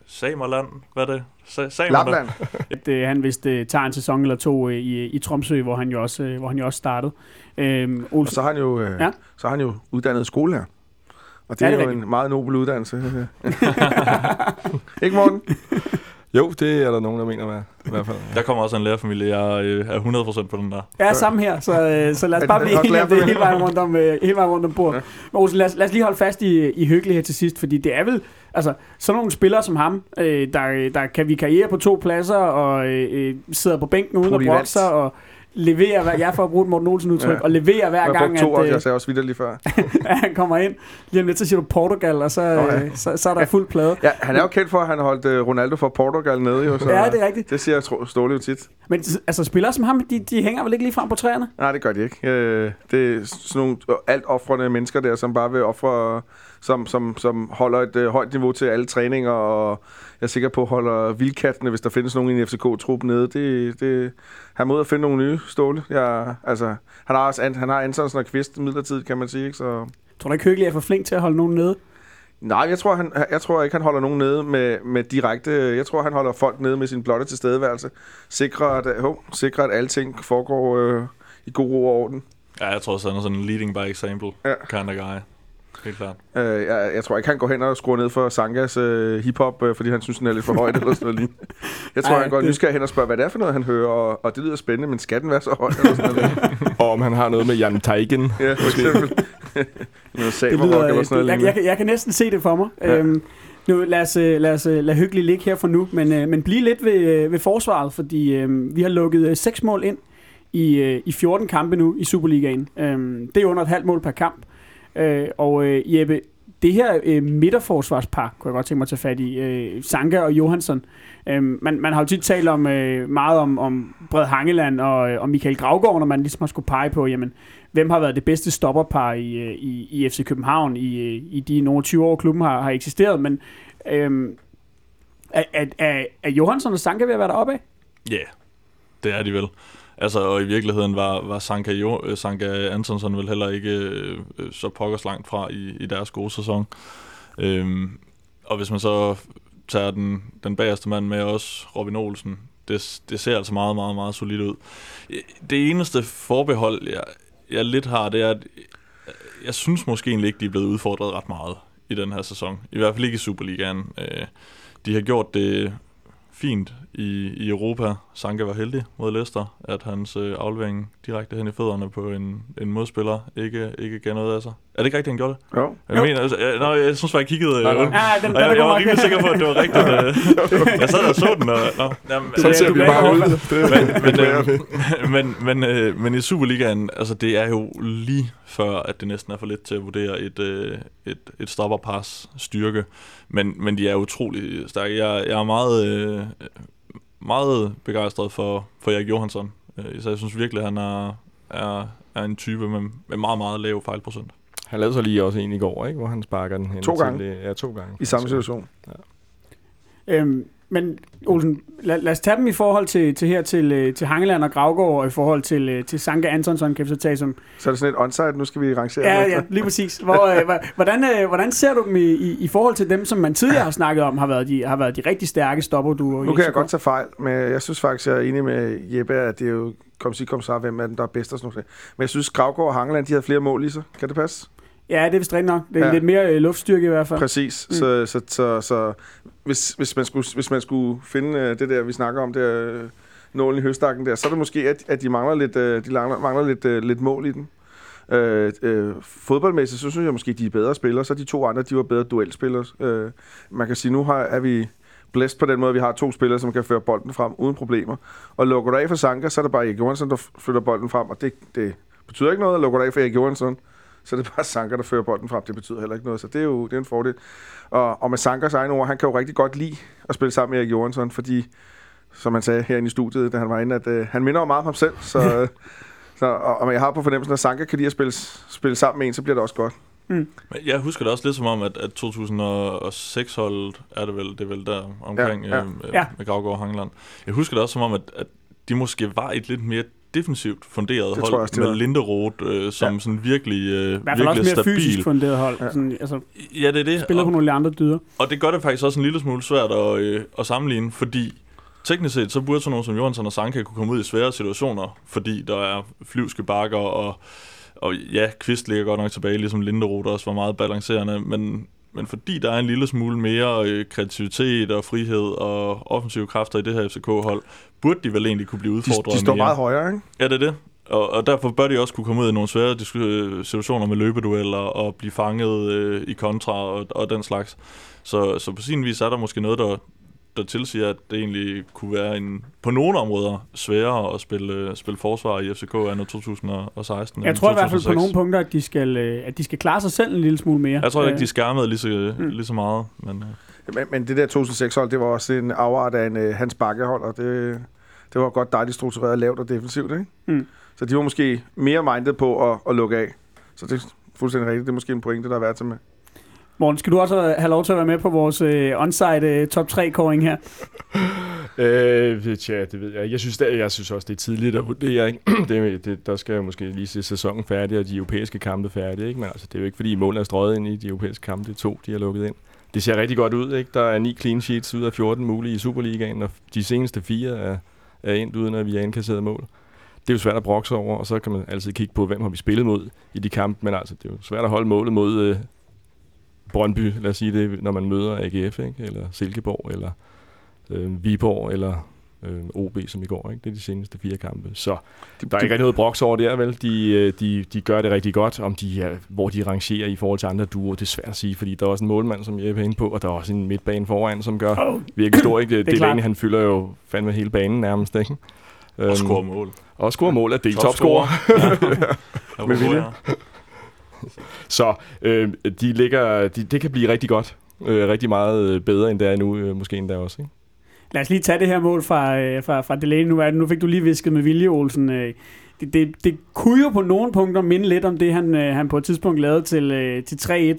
Speaker 5: Samerland, hvad er det? Sa-?
Speaker 3: Lapland. *laughs*
Speaker 2: at øh, han vist øh, tager en sæson eller to øh, i, i Tromsø, hvor han jo også, øh, hvor han jo også startede. Øhm,
Speaker 3: Og
Speaker 2: Olsen,
Speaker 3: så har han jo, øh,
Speaker 2: Ja.
Speaker 3: ja. så har han jo uddannet skolelærer. Og det
Speaker 2: Ja,
Speaker 3: er,
Speaker 2: det er
Speaker 3: jo
Speaker 2: rigtigt.
Speaker 3: en meget nobel uddannelse. *laughs* *laughs* ikke Morten?
Speaker 4: Jo, det er der nogen, der mener med, i hvert fald.
Speaker 5: Der kommer også en lærerfamilie, jeg er 100% på den der.
Speaker 2: Ja, sammen her, så, øh, så lad os bare blive enige om det hele vejen rundt om, øh, hele vejen rundt om bordet.
Speaker 3: Ja.
Speaker 2: Men Olsen, lad, os, lad os lige holde fast i, i Hyggelig her til sidst, fordi det er vel, altså, sådan nogle spillere som ham, øh, der, der kan vi karriere på to pladser, og øh, sidder på bænken uden at brokke sig, og leverer, hver, jeg får brugt Morten Olsen udtryk,
Speaker 3: Ja.
Speaker 2: og leverer hver
Speaker 3: Jeg
Speaker 2: gang,
Speaker 3: to
Speaker 2: at, øh,
Speaker 3: jeg sagde også videre lige før. *laughs*
Speaker 2: at han kommer ind. Lige om lidt, så siger du Portugal, og så,
Speaker 3: ja.
Speaker 2: øh, så, så er der fuld plade.
Speaker 3: Ja, han er jo kendt for, at han holdt uh, Ronaldo for Portugal nede, jo. Så
Speaker 2: Ja, det er rigtigt.
Speaker 3: det siger jeg Ståle jo tit.
Speaker 2: Men altså, spillere som ham, de, de hænger vel ikke lige frem på træerne?
Speaker 3: Nej, det gør de ikke. Øh, det er sådan nogle alt offrende mennesker der, som bare vil ofre, som, som, som holder et øh, højt niveau til alle træninger, og er sikker på, holder vildkattene, hvis der findes nogen i en FCK-trup nede. Det, det, han må ud og finde nogle nye ståle. Jeg, altså, han har også an, han har Antonsen og Kvist midlertidigt, kan man sige. Ikke? Så,
Speaker 2: Tror du ikke, Hyggelig er for flink til at holde nogen nede?
Speaker 3: Nej, jeg tror, han, jeg tror ikke, han holder nogen nede med, med direkte... Jeg tror, han holder folk nede med sin blotte tilstedeværelse. Sikrer, at, hov, sikrer, at alting foregår øh, i god ro og orden.
Speaker 5: Ja, jeg tror også, han er sådan en leading by example
Speaker 3: Ja.
Speaker 5: kind of guy. Helt klart.
Speaker 3: Øh, jeg, jeg tror ikke, han går hen og skruer ned for Sangas øh, hiphop, øh, fordi han synes, den er lidt for højt eller sådan noget lignende. Jeg tror,
Speaker 2: Ej,
Speaker 3: han går
Speaker 2: det-
Speaker 3: nysgerrig hen og spørger, hvad det er for noget, han hører, og, og det lyder spændende, men skal den være så høj? Eller sådan noget.
Speaker 4: Og om han har noget med Jan Teigen.
Speaker 3: ja, for eksempel. noget
Speaker 2: lyder,
Speaker 3: eller sådan noget
Speaker 2: jeg, jeg, jeg kan næsten se det for mig.
Speaker 3: Ja.
Speaker 2: Øhm, nu, lad os, øh, lad os øh, lade hyggeligt ligge her for nu, men, øh, men blive lidt ved, øh, ved forsvaret, fordi øh, vi har lukket øh, 6 mål ind i, øh, i 14 kampe nu i Superligaen. Øhm, det er under et halvt mål per kamp. Øh, og øh, Jeppe, det her øh, midterforsvarspar, kunne jeg godt tænke mig at tage fat i, øh, Sanka og Johansson. Øh, man, man har jo tit talt om, øh, meget om, om Bred Hangeland og, øh, og Michael Gravgaard, når man ligesom har skulle pege på, jamen, hvem har været det bedste stopperpar i, øh, i, i FC København i, øh, i de nogle 20 år, klubben har, har eksisteret. Men øh, er, er, er Johansson og Sanka ved at være deroppe af?
Speaker 5: Ja, yeah, det er de vel. Altså, og i virkeligheden var, var Sanka, jo, øh, Sanka Antonsson vel heller ikke øh, øh, så pokkers langt fra i, i deres gode sæson. Øhm, og hvis man så tager den, den bagerste mand med også, Robin Olsen, det, det ser altså meget, meget, meget solidt ud. Det eneste forbehold, jeg, jeg lidt har, det er, at jeg synes måske egentlig ikke, de er blevet udfordret ret meget i den her sæson. I hvert fald ikke i Superligaen. Øh, de har gjort det fint i, i Europa. Sanka var heldig mod Leicester, at hans øh, aflevering direkte hen i fødderne på en, en modspiller ikke, ikke gav noget af sig. Er det ikke rigtigt, han gjorde det?
Speaker 3: Jo.
Speaker 5: Jeg
Speaker 2: Jo.
Speaker 5: mener, altså, jeg, nå, jeg synes bare, jeg kiggede... Øh,
Speaker 4: Nej, nej.
Speaker 5: rundt.
Speaker 2: Ja, den,
Speaker 5: Og jeg,
Speaker 2: den
Speaker 5: jeg
Speaker 2: er
Speaker 5: var rimelig sikker på, at det var rigtigt. *laughs* Øh, jeg sad og så den, og... Nå, jamen,
Speaker 3: Sådan ser
Speaker 2: du
Speaker 3: vi bare ud. Det,
Speaker 5: men, men, øh, *laughs* men, men, øh, men i Superligaen, altså det er jo lige før, at det næsten er for lidt til at vurdere et, øh, et, et stopperpars styrke. Men, men de er utrolig stærke. Jeg, jeg er meget, øh, meget begejstret for, for Erik Johansson. Øh, så jeg synes virkelig, at han er, er, er en type med, med meget, meget lav fejlprocent.
Speaker 4: Han lavede så lige også en i går, ikke? hvor han sparker den hen
Speaker 3: To
Speaker 4: til,
Speaker 3: gange.
Speaker 4: øh, Ja, to gange.
Speaker 3: I samme situation.
Speaker 2: Øhm, men Olsen, lad, lad os tage dem i forhold til, til her til, øh, til Hangeland og Gravgaard, og i forhold til, øh, til Sanka Antonsson, kan vi så tage som...
Speaker 3: Så er det sådan et onsite, nu skal vi rangere
Speaker 2: Ja,
Speaker 3: dem
Speaker 2: ja, lige præcis. Hvor, øh, hvordan, øh, hvordan ser du dem i, i, i forhold til dem, som man tidligere har snakket om, har været de, har været de rigtig stærke stopperduer?
Speaker 3: Nu kan jeg godt tage fejl, men jeg synes faktisk, jeg er enig med Jeppe, at det er jo kom sig, kom så, hvem af dem, der er bedst og sådan noget. Men jeg synes, Gravgaard og Hangeland, de havde flere mål i sig. Kan det passe?
Speaker 2: Ja, det er vist rigtigt nok. Det er
Speaker 3: Ja.
Speaker 2: lidt mere øh, luftstyrke i hvert fald.
Speaker 3: Præcis. Mm. Så, så, så, så hvis, hvis, man skulle, hvis man skulle finde øh, det der, vi snakker om, der øh, nålen i høstakken der, så er det måske, at, at de mangler lidt, øh, de mangler, mangler lidt, øh, lidt mål i den. Øh, øh, fodboldmæssigt, så synes jeg måske, de er bedre spillere. Så de to andre, de var bedre duelspillere. Øh, man kan sige, nu har, er vi blæst på den måde, at vi har to spillere, som kan føre bolden frem uden problemer. Og lukker du af for Sanka, så er det bare Erik Johansson, der flytter bolden frem, og det, det betyder ikke noget at lukke af for Erik Johansson. Så det er bare Sanka, der fører bolden frem. Det betyder heller ikke noget, så det er jo det er en fordel. Og, og med Sankas egne ord, han kan jo rigtig godt lide at spille sammen med Erik Johansson, fordi, som han sagde herinde i studiet, da han var inde, at øh, han minder jo meget om ham selv. Så, *laughs* så, og, og jeg har på fornemmelsen, at Sanka kan lide at spille, spille sammen med en, så bliver det også godt.
Speaker 5: Men jeg husker det også lidt som om, at, at 2006-holdet er det vel, det er vel der omkring
Speaker 3: Ja,
Speaker 5: ja,
Speaker 3: ja.
Speaker 5: ja. Øh,
Speaker 2: Ja.
Speaker 5: med Gravgaard og Hangeland. Jeg husker det også som om, at, at de måske var et lidt mere defensivt funderet
Speaker 3: Det tror jeg
Speaker 5: hold
Speaker 3: også,
Speaker 5: med. Linderoth øh, som
Speaker 3: Ja.
Speaker 5: sådan virkelig, øh,
Speaker 2: I hvert fald også
Speaker 5: virkelig
Speaker 2: mere fysisk
Speaker 5: stabil.
Speaker 2: funderet hold.
Speaker 3: Ja.
Speaker 2: Sådan, altså,
Speaker 5: Ja, det er det.
Speaker 2: spiller på
Speaker 5: Og,
Speaker 2: nogle andre dyder.
Speaker 5: og det gør det faktisk også en lille smule svært at, øh, at sammenligne, fordi teknisk set, så burde sådan nogen som Johansson og Sanka kunne komme ud i svære situationer, fordi der er flyvske bakker, og, og ja, Kvist ligger godt nok tilbage, ligesom Linderoth også var meget balancerende, men, men fordi der er en lille smule mere øh, kreativitet og frihed og offensive kræfter i det her FCK-hold, burde de vel egentlig kunne blive
Speaker 3: De,
Speaker 5: udfordret
Speaker 3: de står
Speaker 5: mere.
Speaker 3: meget højere, ikke?
Speaker 5: Ja, det er det. Og, og derfor bør de også kunne komme ud i nogle svære øh, situationer med løbedueller og blive fanget øh, i kontra og, og den slags. Så, så på sin vis er der måske noget, der, der tilsiger, at det egentlig kunne være en, på nogle områder sværere at spille, øh, spille forsvar i FCK end 2016.
Speaker 2: Jeg tror i hvert fald på
Speaker 5: 2006.
Speaker 2: nogle punkter, at de skal, øh, at de skal klare sig selv en lille smule mere.
Speaker 5: Jeg tror ikke, de skærmede lige så,
Speaker 2: Mm.
Speaker 5: lige så meget. Men, øh,
Speaker 3: Men, men det der 2006-hold, det var også en afart af en uh, Hans Bakke-hold, og det, det var godt dejligt struktureret, lavt og defensivt, ikke?
Speaker 2: Mm.
Speaker 3: Så de var måske mere mindet på at, at lukke af. Så det er fuldstændig rigtigt. Det er måske en pointe, der er værd til med.
Speaker 2: Morten, skal du også have lov til at være med på vores øh, onsite øh, top 3-kåring her? *laughs*
Speaker 4: Øh, tja, det ved jeg. Jeg synes, det, jeg synes også, det er tidligt at vurdere. Ikke? *clears throat* Det, det, der skal jo måske lige se sæsonen færdig, og de europæiske kampe færdige. Ikke? Men altså, det er jo ikke, fordi målet er strøget ind i de europæiske kampe. Det er to, de har lukket ind. Det ser rigtig godt ud. Ikke? Der er ni clean sheets ud af 14 mulige i Superligaen, og de seneste fire er, er endt uden, at vi har indkasseret mål. Det er jo svært at brokse over, og så kan man altid kigge på, hvem har vi spillet mod i de kampe. Men altså, det er jo svært at holde målet mod øh, Brøndby, lad os sige det, når man møder AGF, ikke? eller Silkeborg, eller øh, Viborg, eller øh, OB, som i går. Ikke? Det er de seneste fire kampe. Så
Speaker 3: De,
Speaker 4: der er ikke rigtig noget broks over der, vel? De, øh, de, de gør det rigtig godt. Om de er, hvor de rangerer i forhold til andre duoer, det er svært at sige, fordi der er også en målmand, som Jeppe er inde på, og der er også en midtbane foran, som gør
Speaker 2: Oh,
Speaker 4: virkelig stor. Ikke? *clears throat* Det,
Speaker 2: er
Speaker 4: det
Speaker 2: klart.
Speaker 4: han fylder jo fandme hele banen nærmest. Ikke?
Speaker 5: Og
Speaker 4: Øhm,
Speaker 5: score mål.
Speaker 4: Og score mål er del topscorer. *laughs*
Speaker 3: Med vilje. *laughs*
Speaker 4: Så øh, de ligger, de, det kan blive rigtig godt. Øh, rigtig meget øh, bedre, end det er nu, øh, måske endda også. Ikke?
Speaker 2: Lad os lige tage det her mål fra, øh, fra, fra Delaney. Nu, er det, nu fik du lige visket med vilje, Olsen. Øh, det, det, det kunne jo på nogle punkter minde lidt om det, han, øh, han på et tidspunkt lavede til, øh, til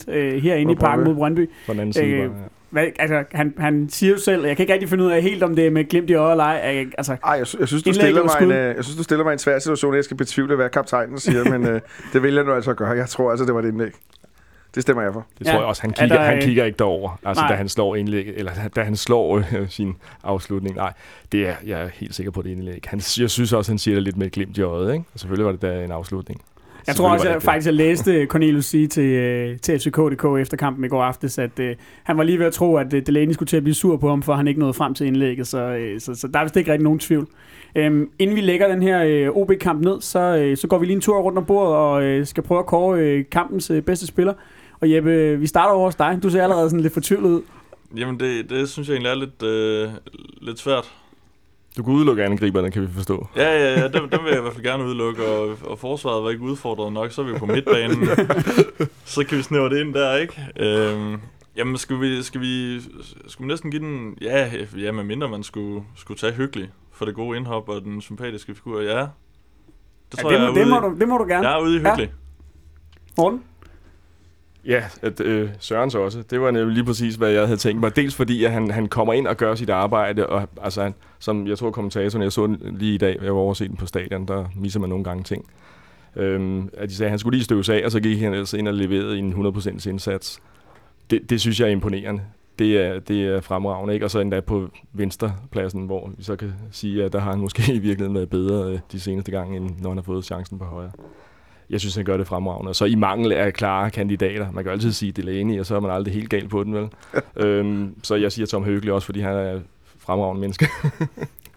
Speaker 2: 3-1 øh, herinde i parken mod Brøndby.
Speaker 4: På den anden side.
Speaker 2: Øh,
Speaker 4: bare, ja.
Speaker 2: Hvad, altså, han, han siger jo selv, jeg kan ikke rigtig finde ud af helt, om det er med glimt i øjet eller ej. Jeg- Altså,
Speaker 3: Ej, jeg, sy- jeg, synes, du stiller mig en, øh, jeg synes, du stiller mig i en svær situation, jeg skal betvivle, hvad kaptajnen siger, *laughs* men øh, det vil jeg nu altså gøre. Jeg tror altså, det var et indlæg. Det stemmer jeg for.
Speaker 4: Det
Speaker 2: Ja.
Speaker 4: tror jeg også. Han
Speaker 2: Er
Speaker 4: kigger,
Speaker 2: der,
Speaker 4: han
Speaker 2: øh,
Speaker 4: kigger ikke derover, altså
Speaker 2: Nej.
Speaker 4: da han slår indlæg, eller da han slår øh, sin afslutning. Nej, det er, jeg er helt sikker på, det indlæg. Han, jeg synes også, han siger det lidt med et glimt i øjet. Ikke? Og selvfølgelig var det da en afslutning.
Speaker 2: Jeg tror også, jeg,
Speaker 4: det
Speaker 2: faktisk, jeg læste Cornelius sige til, øh, til FCK.dk efter kampen i går aftes, at øh, han var lige ved at tro, at øh, Delaney skulle til at blive sur på ham, for han ikke nåede frem til indlægget, så, øh, så, så der er vist ikke rigtig nogen tvivl. Øhm, inden vi lægger den her øh, OB-kamp ned, så, øh, så går vi lige en tur rundt om bordet og øh, skal prøve at kåre øh, kampens øh, bedste spiller. Og Jeppe, vi starter over hos dig. Du ser allerede sådan lidt fortvivlet ud.
Speaker 5: Jamen, det, det synes jeg egentlig er lidt, øh, lidt svært.
Speaker 4: Du kan udelukke angriberne, kan vi forstå.
Speaker 5: Ja, ja, ja, dem, dem vil jeg i hvert fald gerne udelukke, og, og forsvaret var ikke udfordret nok, så er vi på midtbanen. *laughs* så kan vi snævre det ind der, ikke? Øhm, jamen, skal vi, skal, vi, skal vi næsten give den... Ja, ja med mindre man skulle, skulle tage hyggelig for det gode indhop og den sympatiske figur. Ja, det
Speaker 2: Ja,
Speaker 5: tror
Speaker 2: det,
Speaker 5: jeg,
Speaker 2: må,
Speaker 5: er
Speaker 2: det, må du, det må du gerne.
Speaker 5: jeg er ude i
Speaker 2: Ja.
Speaker 5: hyggelig.
Speaker 2: Morten?
Speaker 4: Ja, at, øh, Sørens også. Det var nemlig lige præcis, hvad jeg havde tænkt mig. Dels fordi, at han, han kommer ind og gør sit arbejde, og altså, han, som jeg tror kommentatoren, jeg så den lige i dag, jeg var overset den på stadion, der misser man nogle gange ting. Øhm, at de sagde, at han skulle lige støves af, og så gik han altså ind og leverede en 100% indsats. Det, det synes jeg er imponerende. Det er, det er fremragende, ikke? Og så endda på venstrepladsen, hvor vi så kan sige, at der har han måske i virkeligheden været bedre øh, de seneste gange, end når han har fået chancen på højre. Jeg synes, han gør det fremragende. Og så i mangel af klare kandidater. Man kan jo altid sige Delaney, og så er man aldrig helt galt på den, vel? *laughs* øhm, så jeg siger Tom Høgli også, fordi han er fremragende menneske.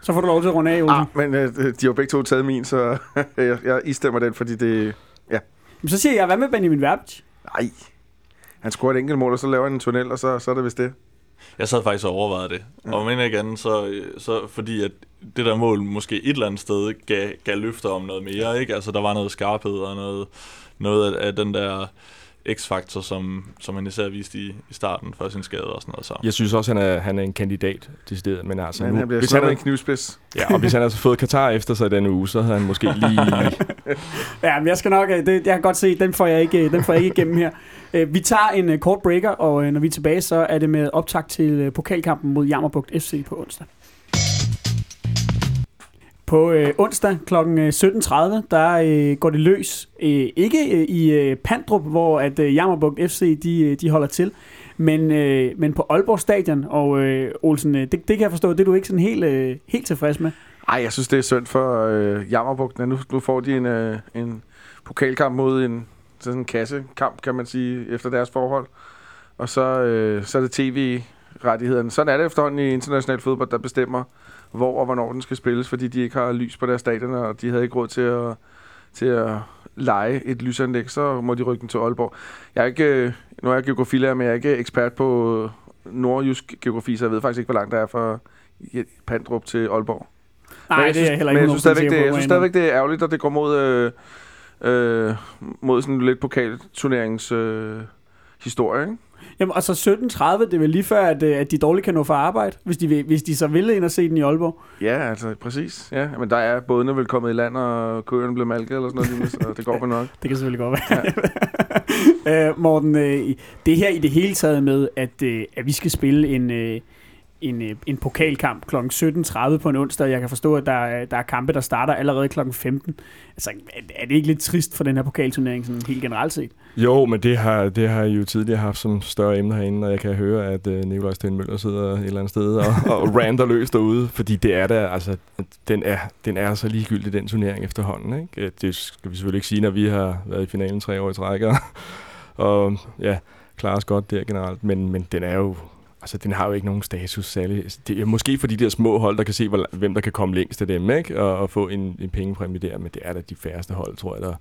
Speaker 2: Så får du lov til at runde af, Olsen.
Speaker 3: Ah, men øh, de har jo begge to taget min, så *laughs* jeg, jeg istemmer den, fordi det...
Speaker 2: Men Så siger jeg, hvad med Benjamin Verbic?
Speaker 3: Nej. Han scorer et enkelt mål, og så laver han en tunnel, og så, så er det vist det.
Speaker 5: Jeg sad faktisk og overvejede det. Og om end ikke andet, så, så fordi at det der mål måske et eller andet sted gav, gav løfter om noget mere, ikke? Altså der var noget skarphed og noget, noget af, af den der x-faktor, som, som han især viste i, i starten for sin skade og sådan noget. Så.
Speaker 4: Jeg synes også, han er, han er en kandidat til stedet. Men altså,
Speaker 3: Men
Speaker 4: nu,
Speaker 3: han bliver
Speaker 4: hvis, han
Speaker 3: med en knivspids.
Speaker 4: ja, og hvis han havde fået Katar efter sig denne uge, så havde han måske lige... *laughs*
Speaker 2: Ja, men jeg skal nok, øh, det, jeg kan godt se, den får jeg ikke, øh, den får jeg ikke igennem her. Øh, Vi tager en kort breaker, og når vi er tilbage, så er det med optag til pokalkampen mod Jammerbugt FC på onsdag. På øh, onsdag kl. 17.30, øh, der øh, går det løs. Øh, ikke øh, i øh, Pandrup, hvor at øh, Jammerbugt FC de, øh, de holder til, men, øh, men på Aalborg Stadion. Og øh, Olsen, øh, det, det kan jeg forstå, det er du ikke sådan helt, øh, helt tilfreds med.
Speaker 3: Nej, jeg synes, det er synd for øh, Jammerbugten. Nu, nu får de en, øh, en pokalkamp mod en sådan en kassekamp, kan man sige, efter deres forhold. Og så, øh, så er det tv-rettighederne. Sådan er det efterhånden i international fodbold, der bestemmer, hvor og hvornår den skal spilles, fordi de ikke har lys på deres stadioner, og de havde ikke råd til at, til at lege et lysanlæg, så må de rykke den til Aalborg. Jeg er ikke, øh, nu er jeg geografilærer, men jeg er ikke ekspert på nordjysk geografi, så jeg ved faktisk ikke, hvor langt der er fra Pandrup til Aalborg.
Speaker 2: Nej,
Speaker 3: Men jeg
Speaker 2: det er
Speaker 3: synes,
Speaker 2: heller
Speaker 3: men
Speaker 2: ikke
Speaker 3: jeg synes stadigvæk, det, jeg synes stadigvæk, det er ærgerligt, at det går mod, øh, øh, mod sådan lidt pokalturnerings øh, historie, ikke?
Speaker 2: Jamen, og så 17.30, det er vel lige før, at, øh, at de dårligt kan nå for arbejde, hvis de, vil, hvis de så ville ind og se den i Aalborg.
Speaker 3: Ja, altså præcis. Ja, men der er bådene vel kommet i land, og køerne blev malket eller sådan noget, så det går på nok. *laughs*
Speaker 2: Det kan selvfølgelig godt være. *laughs* øh, Morten, øh, det her i det hele taget med, at, øh, at vi skal spille en, øh, en, øh, en pokalkamp kl. 17.30 på en onsdag. Jeg kan forstå, at der er, der er kampe, der starter allerede kl. 15. Altså, er- det ikke lidt trist for den her pokalturnering, sådan helt generelt set?
Speaker 4: Jo, men det har, det har jeg jo tidligere haft som større emne herinde, og jeg kan høre, at øh, Nikolaj Sten Møller sidder et eller andet sted og, *laughs* og ranter løs derude, fordi det er der, altså, den er, den er så ligegyldig, den turnering efterhånden. Ikke? Det skal vi selvfølgelig ikke sige, når vi har været i finalen tre år i træk, og, og ja, klarer os godt der generelt, men, men den er jo, altså den har jo ikke nogen status særlig. Altså, det er måske for de der små hold, der kan se, hvor, hvem der kan komme længst af dem, ikke? Og, og få en, en pengepræmie der, men det er da de færreste hold, tror jeg, der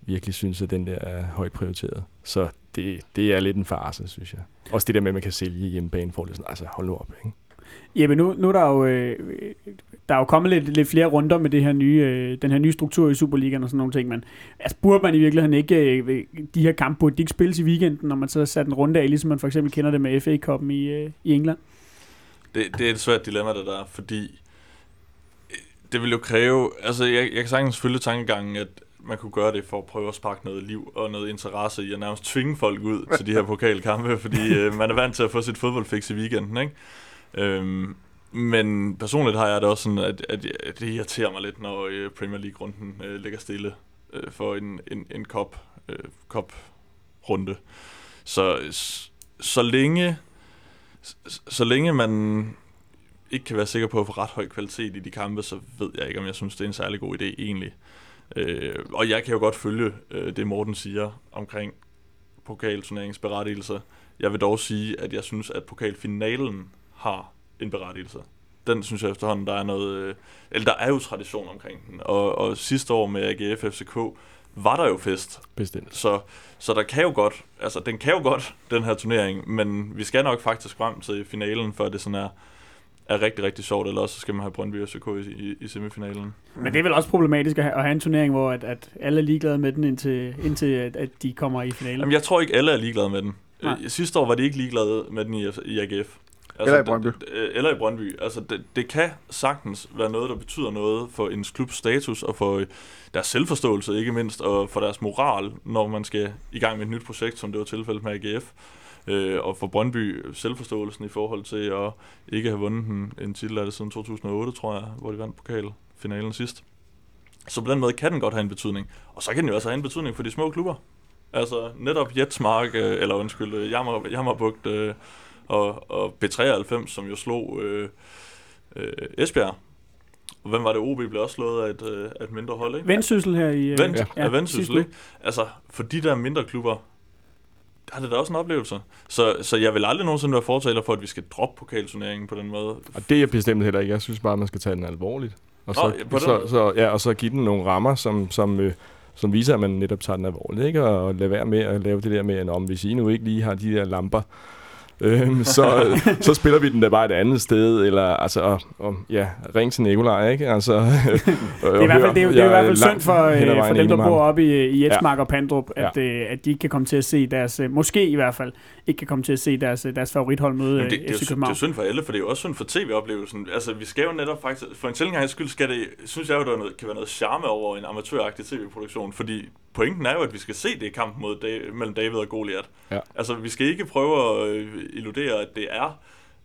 Speaker 4: virkelig synes, at den der er højt prioriteret. Så det, det er lidt en farse, synes jeg. Også det der med, at man kan sælge hjemmebane, for det sådan, altså hold nu op, ikke?
Speaker 2: Jamen nu, nu er der jo, øh, der er jo kommet lidt, lidt flere runder med det her nye, øh, den her nye struktur i Superligaen og sådan nogle ting, men altså, burde man i virkeligheden ikke, øh, de her kampe burde de ikke spilles i weekenden, når man så sat en runde af, ligesom man for eksempel kender det med FA-koppen i, øh, i England?
Speaker 5: Det, det er et svært dilemma, det der, fordi øh, det vil jo kræve... Altså, jeg, jeg kan sagtens følge tankegangen, at man kunne gøre det for at prøve at sparke noget liv og noget interesse i at nærmest tvinge folk ud til de her *laughs* pokalkampe, fordi øh, man er vant til at få sit fodboldfix i weekenden, ikke? Øhm, men personligt har jeg det også sådan, at, at, at det irriterer mig lidt, når øh, Premier League-runden øh, ligger stille øh, for en, en, en kop, øh, kop-runde. Så, så længe så længe man ikke kan være sikker på at få ret høj kvalitet i de kampe, så ved jeg ikke, om jeg synes, det er en særlig god idé egentlig. Øh, og jeg kan jo godt følge øh, det, Morten siger omkring pokalturneringsberettigelse. Jeg vil dog sige, at jeg synes, at pokalfinalen har en berettigelse. Den synes jeg efterhånden, der er noget... Øh, eller der er jo tradition omkring den. Og, og sidste år med AGF FCK var der jo fest.
Speaker 4: Bestemt.
Speaker 5: Så, så der kan jo godt, altså den kan jo godt, den her turnering, men vi skal nok faktisk frem til finalen, før det sådan er, er rigtig, rigtig sjovt, eller også så skal man have Brøndby og FCK i, i, i semifinalen.
Speaker 2: Men det er vel også problematisk at have, at have en turnering, hvor at, at alle er ligeglade med den, indtil, indtil at, at de kommer i finalen.
Speaker 5: Jamen, jeg tror ikke, alle er ligeglade med den.
Speaker 2: Nej.
Speaker 5: Øh, Sidste år var de ikke ligeglade med den i, i AGF.
Speaker 3: Eller i Brøndby.
Speaker 5: Det, det- eller i Brøndby. Altså, det, det kan sagtens være noget, der betyder noget for en klubs status, og for øh, deres selvforståelse ikke mindst, og for deres moral, når man skal i gang med et nyt projekt, som det var tilfældet med AGF. Øh, og for Brøndby selvforståelsen i forhold til at ikke have vundet en, en titel af det siden 2008, tror jeg, hvor de vandt pokalfinalen sidst. Så på den måde kan den godt have en betydning. Og så kan den jo også have en betydning for de små klubber. Altså netop Jetsmark, øh, eller undskyld, øh, Jammer, Jammerbugt øh, og, og B93, som jo slog øh, øh, Esbjerg. Og hvem var det? OB blev også slået af et, øh, af et mindre hold, ikke?
Speaker 2: Vendsyssel her i... øh,
Speaker 5: Vent, ja,
Speaker 2: ja,
Speaker 5: Vendsyssel, ikke? Altså, for de der mindre klubber, der er det da også en oplevelse. Så, så jeg vil aldrig nogensinde være fortaler for, at vi skal droppe pokalturneringen på den måde.
Speaker 4: Og det er jeg bestemt heller ikke. Jeg synes bare, man skal tage den alvorligt. Og så,
Speaker 5: Nå, ja,
Speaker 4: så, så, ja, og så give den nogle rammer, som, som, øh, som viser, at man netop tager den alvorligt. Ikke? Og lade være med at lave det der med, at om hvis I nu ikke lige har de der lamper, øhm, så, *laughs* så spiller vi den da bare et andet sted, eller altså, og, og, ja, ring til Nikolaj, ikke? Altså, det *laughs*
Speaker 2: Det er i hvert fald, det er, det er i hvert fald synd for, øh, for dem, der bor oppe i, i Jetsmark og Pandrup, at, øh, at de ikke kan komme til at se deres, øh, måske i hvert fald, ikke kan komme til at se deres, øh, deres favorithold møde
Speaker 5: det,
Speaker 2: øh,
Speaker 5: det,
Speaker 2: FC
Speaker 5: synd- det er
Speaker 2: København.
Speaker 5: synd for alle, for det er jo også synd for tv-oplevelsen. Altså, vi skal jo netop faktisk... For en sjældent skyld skal det, synes jeg jo, der er noget, kan være noget charme over en amatøragtig tv-produktion, fordi pointen er jo, at vi skal se det kamp mod mellem David og Goliath.
Speaker 4: Ja.
Speaker 5: Altså, vi skal ikke prøve at øh, illudere, at det er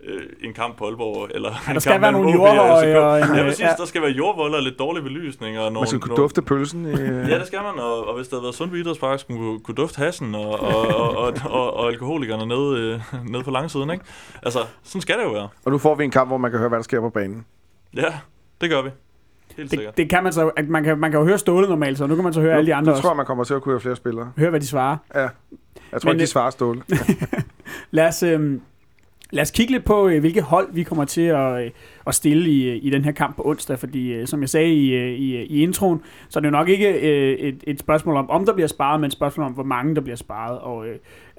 Speaker 5: øh, en kamp på Aalborg, eller
Speaker 2: Ja, der skal
Speaker 5: kamp
Speaker 2: være nogle
Speaker 5: OB og
Speaker 2: jordhøje og en,
Speaker 5: Ja,
Speaker 2: øh,
Speaker 5: præcis.
Speaker 2: ja.
Speaker 5: Der skal være jordvolder, lidt dårlig belysning, og nogle...
Speaker 3: Man skal kunne
Speaker 5: nogle-
Speaker 3: dufte pølsen. I, *laughs*
Speaker 5: Ja, det skal man, og, og hvis der havde været Sundby Idrætspark, skulle kunne, kunne dufte hassen og, og, og, og, og, og alkoholikerne nede, øh, nede på langsiden, ikke? Altså, sådan skal det jo være.
Speaker 3: Og nu får vi en kamp, hvor man kan høre, hvad der sker på banen.
Speaker 5: Ja, det gør vi. Helt sikkert.
Speaker 2: Det, det kan man så, at man kan, man kan jo høre Ståle normalt, så nu kan man så høre alle de andre
Speaker 3: Nu tror
Speaker 2: også.
Speaker 3: jeg, man kommer til at kunne høre flere spillere.
Speaker 2: Høre, hvad de svarer.
Speaker 3: Ja. Jeg tror
Speaker 2: Men
Speaker 3: ikke, de
Speaker 2: det-
Speaker 3: svarer ståle. *laughs*
Speaker 2: Lad os, øh, lad os kigge lidt på, øh, hvilke hold vi kommer til at, øh, at stille i, øh, i den her kamp på onsdag, fordi som jeg sagde i, i, i introen, så er det jo nok ikke et, et spørgsmål om, om der bliver sparet, men et spørgsmål om, hvor mange der bliver sparet. Og øh,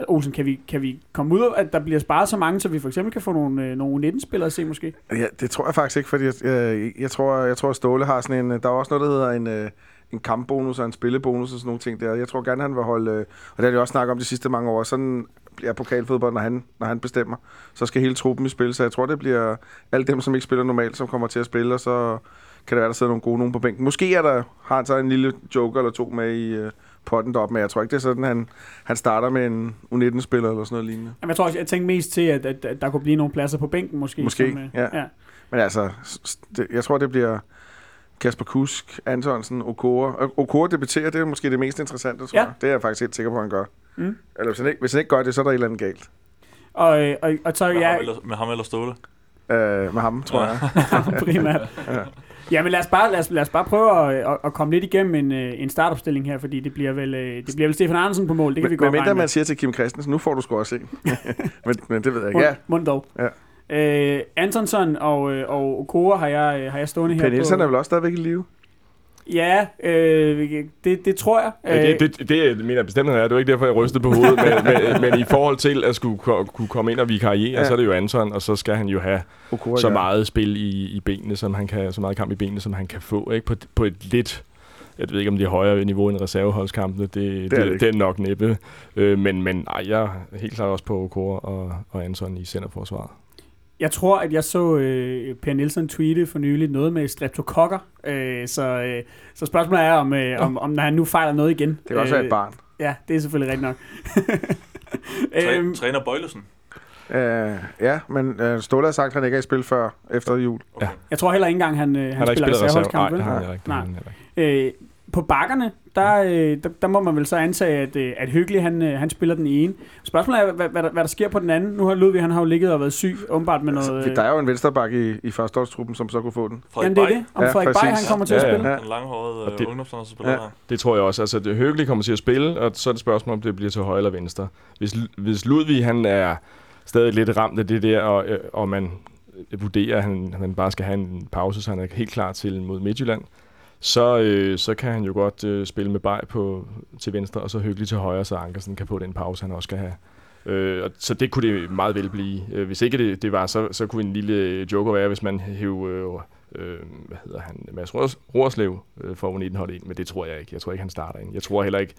Speaker 2: Olsen, kan vi, kan vi komme ud af, at der bliver sparet så mange, så vi for eksempel kan få nogle, nogle 19-spillere at se måske?
Speaker 3: Ja, det tror jeg faktisk ikke, fordi jeg, jeg, jeg, tror, jeg tror, at Ståle har sådan en... Der er også noget, der hedder en, en kampbonus og en spillebonus og sådan nogle ting der. Jeg tror gerne, han vil holde... Og det har de også snakket om de sidste mange år. Sådan bliver pokalfodbold, når han, når han bestemmer. Så skal hele truppen i spil. Så jeg tror, det bliver alle dem, som ikke spiller normalt, som kommer til at spille, og så kan det være, der sidder nogle gode nogen på bænken. Måske er der, har han så en lille joker eller to med i, øh, potten derop, men jeg tror ikke, det er sådan, han, han starter med en U19-spiller eller sådan noget lignende.
Speaker 2: Jamen, jeg tror også, jeg tænkte mest til, at, at, at der kunne blive nogle pladser på bænken måske.
Speaker 3: Måske,
Speaker 2: som, øh,
Speaker 3: ja.
Speaker 2: ja.
Speaker 3: Men altså, det, jeg tror, det bliver Kasper Kusk, Antonsen, Okora. Og Okora debuterer, det er måske det mest interessante, tror
Speaker 2: Ja.
Speaker 3: jeg. Det er jeg faktisk helt sikker på, at han gør.
Speaker 2: Mm.
Speaker 3: Eller hvis han, ikke, hvis han ikke gør det, så er der et eller andet galt
Speaker 2: Og, øh, og, og så
Speaker 5: Med,
Speaker 2: ja,
Speaker 5: ham eller, med ham eller Ståle.
Speaker 3: øh, med ham, tror
Speaker 5: Ja. *laughs*
Speaker 3: jeg.
Speaker 2: primært.
Speaker 3: Ja.
Speaker 2: Ja, men lad os bare, lad os, lad os bare prøve at, at, at komme lidt igennem en, øh, en startopstilling her, fordi det bliver vel, øh, det bliver vel Stefan Andersen på mål, det kan vi
Speaker 3: Men,
Speaker 2: godt
Speaker 3: men
Speaker 2: regne med.
Speaker 3: man siger til Kim Christensen, nu får du sgu også en. *laughs* men, men det ved jeg ikke.
Speaker 2: Mund,
Speaker 3: Ja,
Speaker 2: mund dog.
Speaker 3: Ja.
Speaker 2: Øh, Antonsson og, øh, og Okora har jeg, øh, har jeg stående her
Speaker 3: Per Nielsen
Speaker 2: på.
Speaker 3: er vel også stadigvæk i live?
Speaker 2: Ja, øh, det, det tror jeg.
Speaker 4: Ja, det, det, det mener jeg bestemt, er. Det var ikke derfor, jeg rystede på hovedet. men, men, men, i forhold til at skulle kunne komme ind og vikariere,
Speaker 3: Ja.
Speaker 4: så er det jo Anton, og så skal han jo have
Speaker 3: Okora,
Speaker 4: så
Speaker 3: ja.
Speaker 4: meget spil i, i benene, som han kan, så meget kamp i benene, som han kan få. Ikke? På, på et lidt jeg ved ikke, om det er højere niveau end reserveholdskampene. Det, det,
Speaker 3: det
Speaker 4: det, det er nok næppe. Øh, men, men ej, jeg er helt klart også på Okora og, og Anton i centerforsvaret.
Speaker 2: Jeg tror, at jeg så øh, Per Nielsen tweete for nylig noget med streptokokker. Øh, så, øh, så spørgsmålet er, om, øh, om, om når han nu fejler noget igen.
Speaker 3: Det kan også være et barn.
Speaker 2: Ja, det er selvfølgelig rigtigt nok. *laughs*
Speaker 5: Træ,
Speaker 2: øhm,
Speaker 5: træner Bøjlesen.
Speaker 3: Øh, ja, men øh, Ståle har sagt, at han ikke er i spil før efter jul.
Speaker 5: Okay.
Speaker 2: jeg tror heller ikke engang, han, øh, han,
Speaker 4: Han
Speaker 2: spiller reserveholdskamp.
Speaker 4: Nej,
Speaker 2: Nej.
Speaker 4: ikke.
Speaker 2: Øh, på bakkerne, der, øh, der, der må man vel så antage, at, øh, at Hyggelig, han, øh, han spiller den ene. Spørgsmålet er, hvad, hvad, der, hvad der sker på den anden. Nu har Ludvig, han har jo ligget og været syg, åbenbart med noget...
Speaker 3: Altså, der er jo en vensterbak i, i førsteholdstruppen, som så kunne få den.
Speaker 5: Frederik
Speaker 2: Jamen det er det. Om
Speaker 3: Ja,
Speaker 2: Frederik Bay, han kommer til
Speaker 4: Ja,
Speaker 2: at spille.
Speaker 3: Ja.
Speaker 5: Den langhårede
Speaker 4: Og
Speaker 5: øh,
Speaker 4: det-
Speaker 5: ungdomslandsspiller
Speaker 3: Ja.
Speaker 5: der.
Speaker 4: Det tror jeg også. Altså, det Høgelig kommer til at spille, og så er det et spørgsmål, om det bliver til højre eller venstre. Hvis, hvis Ludvig, han er stadig lidt ramt af det der, og, øh, og man vurderer, at han, han bare skal have en pause, så han er helt klar til mod Midtjylland, så, øh, så kan han jo godt øh, spille med Bay på, til venstre, og så Høgelig til højre, så Ankersen kan få den pause, han også skal have. Øh, og så det kunne det meget vel blive. Øh, hvis ikke det, det var, så, så kunne en lille øh, joker være, hvis man hæv, øh, øh, hvad hedder han, Mads Rors- Rorslev øh, for U19-holdet ind, men det tror jeg ikke. Jeg tror ikke, han starter ind. Jeg tror heller ikke,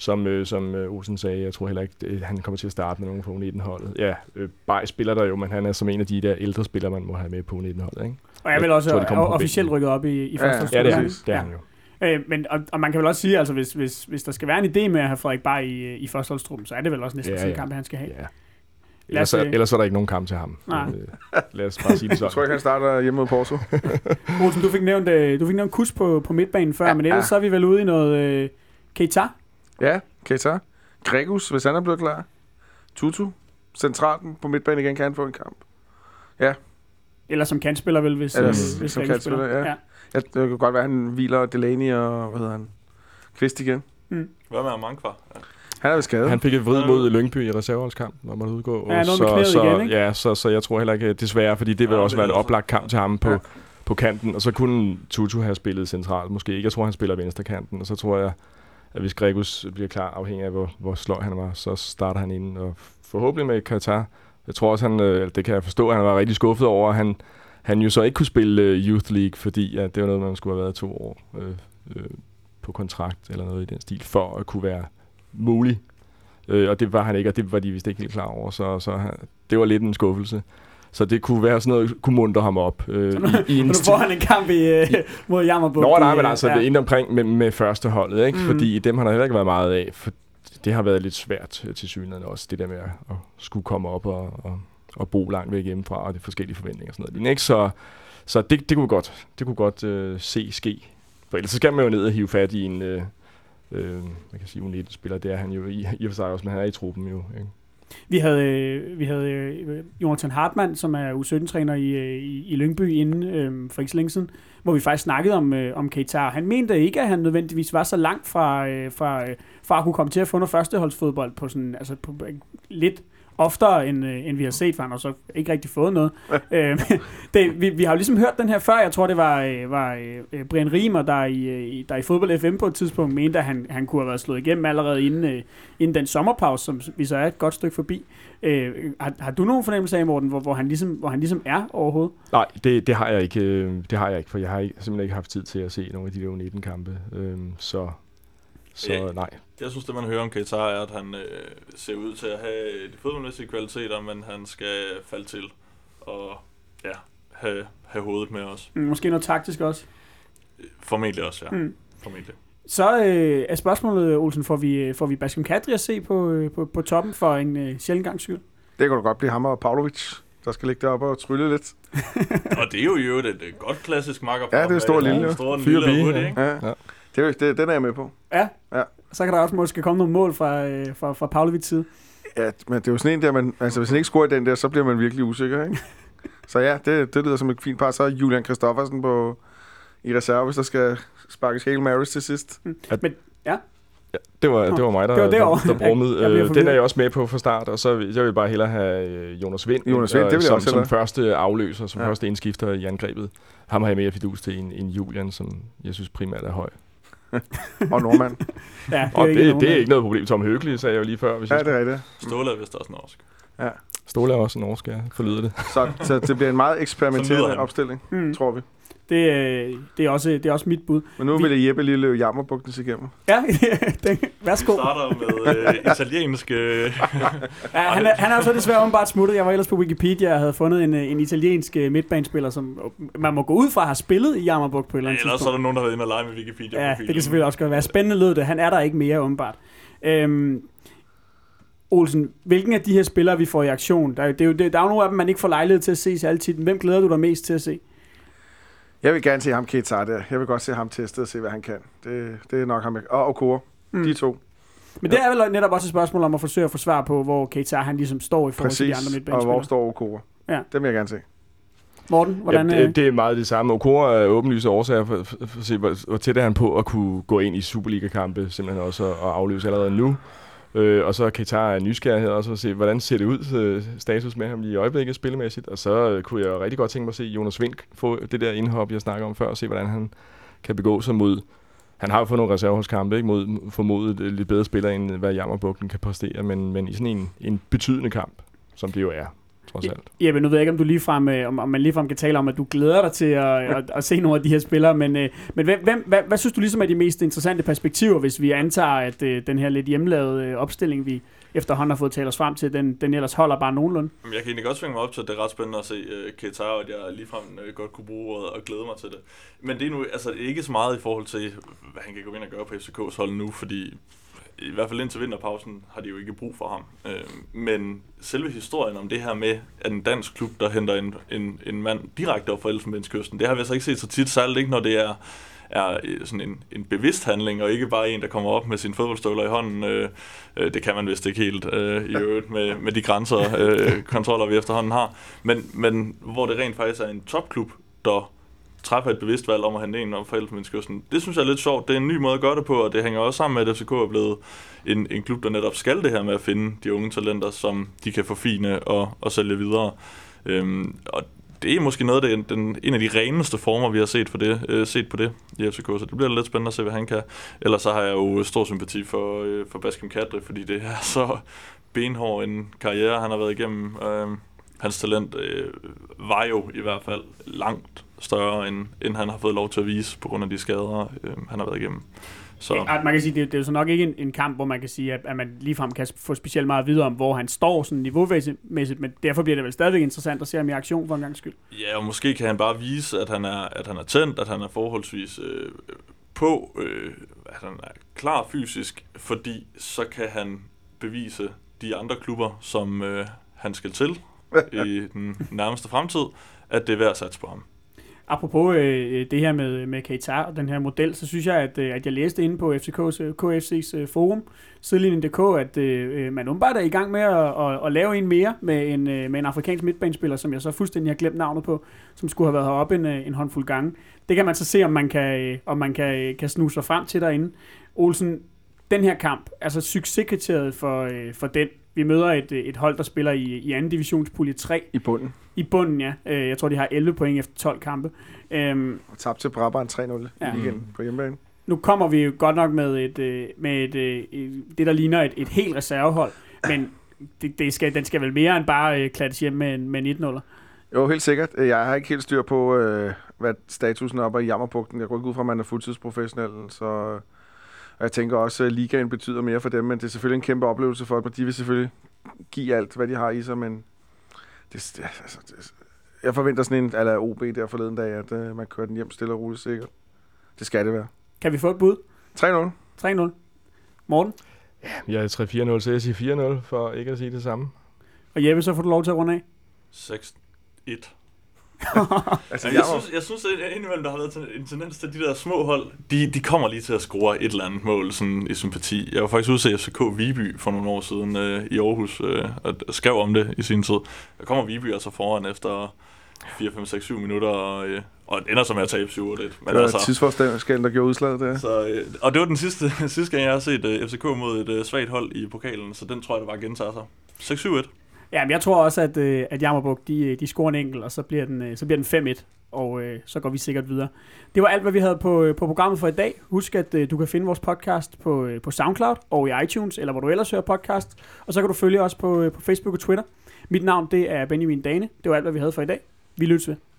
Speaker 4: som, øh, som øh, Olsen sagde, jeg tror heller ikke, det, han kommer til at starte med nogen på U19-holdet. Ja, øh, Bay spiller der jo, men han er som en af de der ældre spillere, man må have med på U19-holdet, ikke?
Speaker 2: Og jeg vel også
Speaker 4: Jeg tror, på
Speaker 2: officielt rykket op i, i
Speaker 3: Ja,
Speaker 2: første
Speaker 3: ja,
Speaker 4: Ja, det er det er han jo.
Speaker 2: Øh, men, og, og, man kan vel også sige, altså hvis, hvis, hvis der skal være en idé med at have Frederik Bay i, i førsteholdstruppen, så er det vel også næsten
Speaker 4: Ja,
Speaker 2: ja, sådan en
Speaker 4: ja.
Speaker 2: kamp, han skal have.
Speaker 4: Ja. Ellers, er,
Speaker 2: øh,
Speaker 4: ellers er der ikke nogen kamp til ham.
Speaker 2: Nej.
Speaker 4: Øh, lad os bare sige det *laughs*
Speaker 3: Jeg tror
Speaker 4: sådan.
Speaker 3: ikke, han starter hjemme mod Porto. *laughs*
Speaker 2: Olsen, du fik nævnt, øh, du fik nævnt kus på, på midtbanen før, ja, men ellers
Speaker 3: ja.
Speaker 2: så er vi vel ude i noget øh, Keita.
Speaker 3: Ja, Keita. Gregus, hvis han er blevet klar. Tutu. Centralen på midtbanen igen kan han få en kamp.
Speaker 2: Eller som kantspiller vel, hvis,
Speaker 3: Eller
Speaker 2: øh,
Speaker 3: som
Speaker 2: hvis Rikke
Speaker 3: kantspiller,
Speaker 2: spiller.
Speaker 3: ja. Ja, det kan godt være, at han hviler Delaney og, hvad hedder han, Kvist igen.
Speaker 5: Hvad med Amankvar? Ja.
Speaker 3: Han er ved skade.
Speaker 4: Han fik et vrid mod Lyngby i reserveholdskamp, når man udgå.
Speaker 2: Ja,
Speaker 4: så, så,
Speaker 2: igen, ikke?
Speaker 4: Ja, så, så jeg tror heller ikke, desværre, fordi det vil
Speaker 5: Ja,
Speaker 4: også
Speaker 5: det
Speaker 4: være en
Speaker 5: også-
Speaker 4: oplagt kamp til ham på,
Speaker 3: Ja.
Speaker 4: ja. på kanten. Og så kunne Tutu have spillet centralt, måske ikke. Jeg tror, han spiller venstre kanten, og så tror jeg, hvis Gregus bliver klar, afhængig af, hvor, hvor sløj han var, så starter han inden. Og forhåbentlig med Katar. Jeg tror også, han, øh, det kan jeg forstå, at han var rigtig skuffet over, at han, han jo så ikke kunne spille øh, Youth League, fordi at det var noget, man skulle have været to år øh, øh, på kontrakt eller noget i den stil, for at kunne være mulig. Øh, og det var han ikke, og det var de vist ikke helt klar over, så, så han, det var lidt en skuffelse. Så det kunne være sådan noget, kunne muntre ham op. Øh, i, i *laughs*
Speaker 2: Og
Speaker 4: en
Speaker 2: nu får han en kamp i, øh, mod Jammerbugt.
Speaker 4: Nå, nej,
Speaker 2: i,
Speaker 4: men
Speaker 2: øh,
Speaker 4: altså ja. det inde omkring med, med første holdet, ikke? Mm. Fordi dem har der heller ikke været meget af. For det har været lidt svært øh, til synligheden også, det der med at, skulle komme op og, og, og bo langt væk hjemmefra, og det forskellige forventninger og sådan noget. Ikke? Så, så det, det kunne godt, det kunne godt øh, se ske. For ellers så skal man jo ned og hive fat i en, øh, øh, man kan sige, U19-spiller. Det er han jo i, i og for sig også, men han er i truppen jo. Ikke?
Speaker 2: Vi havde, øh, vi havde øh, Jonathan Hartmann, som er U17-træner i, øh, i, i Lyngby inden øh, for ikke så længe siden, hvor vi faktisk snakkede om, øh, om Keita. Han mente ikke, at han nødvendigvis var så langt fra, øh, fra, øh, fra at kunne komme til at få noget førsteholdsfodbold på sådan, altså på, øh, lidt oftere, end, øh, end vi har set, for han har så ikke rigtig fået noget. *laughs* øh, *laughs* det, vi, vi har jo ligesom hørt den her før, jeg tror det var, øh, var øh, Brian Riemer, der i, øh, der i fodbold FM på et tidspunkt mente, at han, han kunne have været slået igennem allerede inden, øh, inden den sommerpause, som vi så er et godt stykke forbi. Øh, har, har du nogen fornemmelse af, Morten, hvor, hvor, han ligesom, hvor han ligesom er overhovedet?
Speaker 4: Nej, det, det har jeg ikke. øh, Det har jeg ikke, for jeg har ikke, simpelthen ikke haft tid til at se nogle af de der U19-kampe. Øhm, så så
Speaker 5: Ja.
Speaker 4: nej.
Speaker 5: Jeg synes, det man hører om Keita er, at han øh, ser ud til at have de fodboldmæssige kvaliteter, men han skal falde til og ja, have, have hovedet med os.
Speaker 2: Mm, Måske noget taktisk også.
Speaker 5: Formentlig også, ja.
Speaker 2: Mm.
Speaker 5: Formentlig.
Speaker 2: Så øh, er spørgsmålet, Olsen, får vi, øh, får vi Baskem Kadri at se på, øh, på, på toppen for en øh, sjældent gang skyld?
Speaker 3: Det kunne godt blive ham og Pavlovic, der skal ligge deroppe og trylle lidt. *laughs*
Speaker 5: Og det er jo jo et, et godt klassisk makkerpar.
Speaker 3: Ja, det er stor og
Speaker 5: med
Speaker 3: lille.
Speaker 5: Stor og
Speaker 4: Fyr
Speaker 5: lille
Speaker 4: bi,
Speaker 5: og hurtig,
Speaker 4: ja.
Speaker 5: ikke?
Speaker 3: Ja.
Speaker 4: Ja.
Speaker 3: ja. Det, er jo- det, den er jeg med på.
Speaker 2: Ja.
Speaker 3: Ja.
Speaker 2: Så kan der også måske komme nogle mål fra, øh, fra, fra Pavlovic side.
Speaker 3: Ja, men det er jo sådan en der, man, altså hvis han ikke scorer den der, så bliver man virkelig usikker, ikke? Så ja, det, det lyder som et fint par. Så er Julian Kristoffersen på, i reserve, hvis der skal sparkes Hail Marys til sidst.
Speaker 4: Ja, det var, det var mig, der,
Speaker 2: Det var
Speaker 4: der,
Speaker 2: derovre.
Speaker 4: der brummede.
Speaker 2: Jeg- jeg bliver
Speaker 4: Øh, den er jeg også med på fra start, og så vil- jeg vil bare hellere have øh, Jonas Vind,
Speaker 3: Jonas Vind,
Speaker 4: øh,
Speaker 3: det vil jeg
Speaker 4: som,
Speaker 3: også
Speaker 4: som første afløser, som
Speaker 3: Ja.
Speaker 4: ja. første indskifter i angrebet. Ham har jeg mere fidus til end, end Julian, som jeg synes primært er høj. *laughs*
Speaker 3: Og Nordmand.
Speaker 2: Ja,
Speaker 4: Og det,
Speaker 2: nogen,
Speaker 4: det er ikke noget problem. Tom Høgli sagde jeg jo lige før. Hvis
Speaker 3: ja,
Speaker 4: jeg
Speaker 3: det er rigtigt.
Speaker 5: Ståle er vist også norsk.
Speaker 4: Ståle er også norsk, ja, forlyder det.
Speaker 3: Så, så det bliver en meget eksperimenterende opstilling,
Speaker 2: Mm.
Speaker 3: tror vi.
Speaker 2: Det, øh, det, er også, det er også mit bud.
Speaker 3: Men nu
Speaker 2: Vi-
Speaker 3: vil Jeppe lige løbe jammerbugten igennem.
Speaker 2: Ja, *laughs* den, værsgo.
Speaker 5: Vi starter med øh, italienske... *laughs*
Speaker 2: Ja, han, er, han er så desværre åbenbart smuttet. Jeg var ellers på Wikipedia og havde fundet en, øh, en italiensk øh, midtbanespiller, som man må gå ud fra har spillet i Jammerburg på et eller andet
Speaker 5: Ellers er
Speaker 2: tidspunkt.
Speaker 5: der nogen, der har været inde og lege med Wikipedia.
Speaker 2: Ja, det kan selvfølgelig også godt være. Spændende lød det. Han er der ikke mere, åbenbart. Øhm, Olsen, hvilken af de her spillere, vi får i aktion? Der, er det er jo, det, der er jo nogle af dem, man ikke får lejlighed til at se særlig tit. Hvem glæder du dig mest til at se?
Speaker 3: Jeg vil gerne se ham Keita der. Jeg vil godt se ham testet og se, hvad han kan. Det, det er nok ham. Og Okora.
Speaker 2: Mm.
Speaker 3: De to.
Speaker 2: Men det er vel netop også et spørgsmål om at forsøge at få svar på, hvor Keita han ligesom står i forhold til de andre
Speaker 3: Præcis. Og
Speaker 2: midtbanespillere.
Speaker 3: hvor står Okora?
Speaker 2: Ja.
Speaker 3: Dem vil jeg gerne se.
Speaker 2: Morten, hvordan...
Speaker 4: ja,
Speaker 2: øh,
Speaker 4: det, det er meget det samme. Okora er åbenlyse årsager for, for, for at se, hvor, hvor tæt er han på at kunne gå ind i Superliga-kampe, simpelthen også og, og afløse allerede nu. Øh, og så Katar er nysgerrighed også at se, hvordan ser det ud, øh, status med ham lige i øjeblikket spillemæssigt. Og så øh, kunne jeg rigtig godt tænke mig at se Jonas Vink få det der indhop, jeg snakker om før, og se, hvordan han kan begå sig mod... Han har jo fået nogle reserveholdskampe ikke, mod formodet øh, lidt bedre spillere, end hvad Jammerbugten kan præstere, men, men i sådan en, en betydende kamp, som det jo er, trods alt.
Speaker 2: Ja, men nu ved jeg ikke, om, du ligefrem, øh, om, om man ligefrem kan tale om, at du glæder dig til at, at, at se nogle af de her spillere, men, øh, men hvem, hvem, hvad, hvad synes du ligesom er de mest interessante perspektiver, hvis vi antager, at øh, den her lidt hjemmelavede øh, opstilling, vi efterhånden har fået talt os frem til, den, den ellers holder bare nogenlunde?
Speaker 5: Jamen, Jeg kan egentlig godt svinge mig op til, at det er ret spændende at se uh, Keita, og at jeg ligefrem uh, godt kunne bruge ordet og glæde mig til det. Men det er nu altså, ikke så meget i forhold til, hvad han kan gå ind og gøre på FCK's hold nu, fordi i hvert fald indtil vinterpausen har de jo ikke brug for ham. Øh, men selve historien om det her med, at en dansk klub, der henter en, en, en mand direkte op fra Elfenbenskysten, det har vi altså ikke set så tit, særligt ikke når det er er øh, sådan en, en bevidst handling, og ikke bare en, der kommer op med sine fodboldstøvler i hånden. Øh, øh, det kan man vist ikke helt øh, i *laughs* øvrigt med, med de grænser, øh, kontroller vi efterhånden har. Men, men hvor det rent faktisk er en topklub, der træffer et bevidst valg om at handle en om fra Det synes jeg er lidt sjovt. Det er en ny måde at gøre det på, og det hænger også sammen med, at FCK er blevet en, en klub, der netop skal det her med at finde de unge talenter, som de kan forfine og, og sælge videre. Øhm, og det er måske noget af det, den, en af de reneste former, vi har set, for det, øh, set på det i FCK, så det bliver lidt spændende at se, hvad han kan. Ellers så har jeg jo stor sympati for, øh, for Baskim Kadri, fordi det er så benhård en karriere, han har været igennem. Øh, hans talent øh, var jo i hvert fald langt større, end, end han har fået lov til at vise på grund af de skader, øh, han har været igennem. Så
Speaker 2: Ja, man kan sige, det, er- det er jo så nok ikke en, en kamp, hvor man kan sige, at, at man ligefrem kan få specielt meget videre om, hvor han står sådan niveaumæssigt, men derfor bliver det vel stadigvæk interessant at se ham i aktion for en gang skyld.
Speaker 5: Ja, og måske kan han bare vise, at han er, at han er tændt, at han er forholdsvis øh, på, øh, at han er klar fysisk, fordi så kan han bevise de andre klubber, som øh, han skal til *laughs* i den nærmeste fremtid, at det er værd at satse på ham.
Speaker 2: Apropos øh, øh, det her med, med Qatar og den her model, så synes jeg, at, øh, at jeg læste inde på FCK's, øh, KFC's øh, forum, sidelinjen.dk, at øh, øh man umiddelbart er i gang med at, at, at lave en mere med en, øh, med en afrikansk midtbanespiller, som jeg så fuldstændig har glemt navnet på, som skulle have været heroppe en, en håndfuld gange. Det kan man så se, om man kan, øh, om man kan, øh, kan snuse sig frem til derinde. Olsen, den her kamp, altså succeskriteriet for, øh, for den, vi møder et, øh, et hold, der spiller i, i anden divisionspulje 3
Speaker 3: I bunden.
Speaker 2: i bunden, ja. Øh, Jeg tror, de har 11 point efter 12 kampe. Øhm,
Speaker 3: Og tabt til Brabrand 3-0
Speaker 2: Ja.
Speaker 3: igen på hjemmebane.
Speaker 2: nu kommer vi jo godt nok med et, øh, med et, et det, der ligner et, et helt reservehold, men det, det skal, den skal vel mere end bare øh, klattes hjem med, en- med en 1-0.
Speaker 3: Jo, helt sikkert. Jeg har ikke helt styr på, øh, hvad statusen er oppe i Jammerbugten. Jeg går ikke ud fra, at man er fuldtidsprofessionel, så... Og jeg tænker også, at ligaen betyder mere for dem, men det er selvfølgelig en kæmpe oplevelse for dem. De vil selvfølgelig give alt, hvad de har i sig, men det, det, altså, det, jeg forventer sådan en eller OB der forleden dag, at øh, man kører den hjem stille og roligt sikkert. Det skal det være.
Speaker 2: Kan vi få et bud?
Speaker 3: 3-0.
Speaker 2: 3-0. Morten
Speaker 4: Jeg er 3-4-0, så jeg siger 4-0, for ikke at sige det samme.
Speaker 2: og Jeppe, så får du lov til at runde af.
Speaker 5: 6-1. *laughs*
Speaker 3: Altså,
Speaker 5: Jeg,
Speaker 3: jeg
Speaker 5: synes, jeg synes, at indimellem, der har været en tendens til, at de der små hold, de, de kommer lige til at score et eller andet mål sådan, i sympati. Jeg var faktisk ude til FCK Viby for nogle år siden øh, i Aarhus, øh, og skrev om det i sin tid. Der kommer Viby altså foran efter 4, 5, 6, 7 minutter, og, øh, og det ender så med at tabe 7-1. Men
Speaker 3: det var
Speaker 5: altså,
Speaker 3: tidsforskellen, der gjorde udslaget der.
Speaker 5: så, øh, og det var den sidste, *laughs* sidste gang, jeg har set øh, FCK mod et øh, svagt hold i pokalen, så den tror jeg, der bare gentager sig. 6-7-1.
Speaker 2: Ja, men jeg tror også, at, øh, at Jammerbuk, de, de scorer en enkelt, og så bliver den, øh, så bliver den 5-1, og øh, så går vi sikkert videre. Det var alt, hvad vi havde på, øh, på programmet for i dag. Husk, at øh, du kan finde vores podcast på, øh, på SoundCloud og i iTunes, eller hvor du ellers hører podcast. Og så kan du følge os på, øh, på Facebook og Twitter. Mit navn, det er Benjamin Dane. Det var alt, hvad vi havde for i dag. Vi lyttes ved.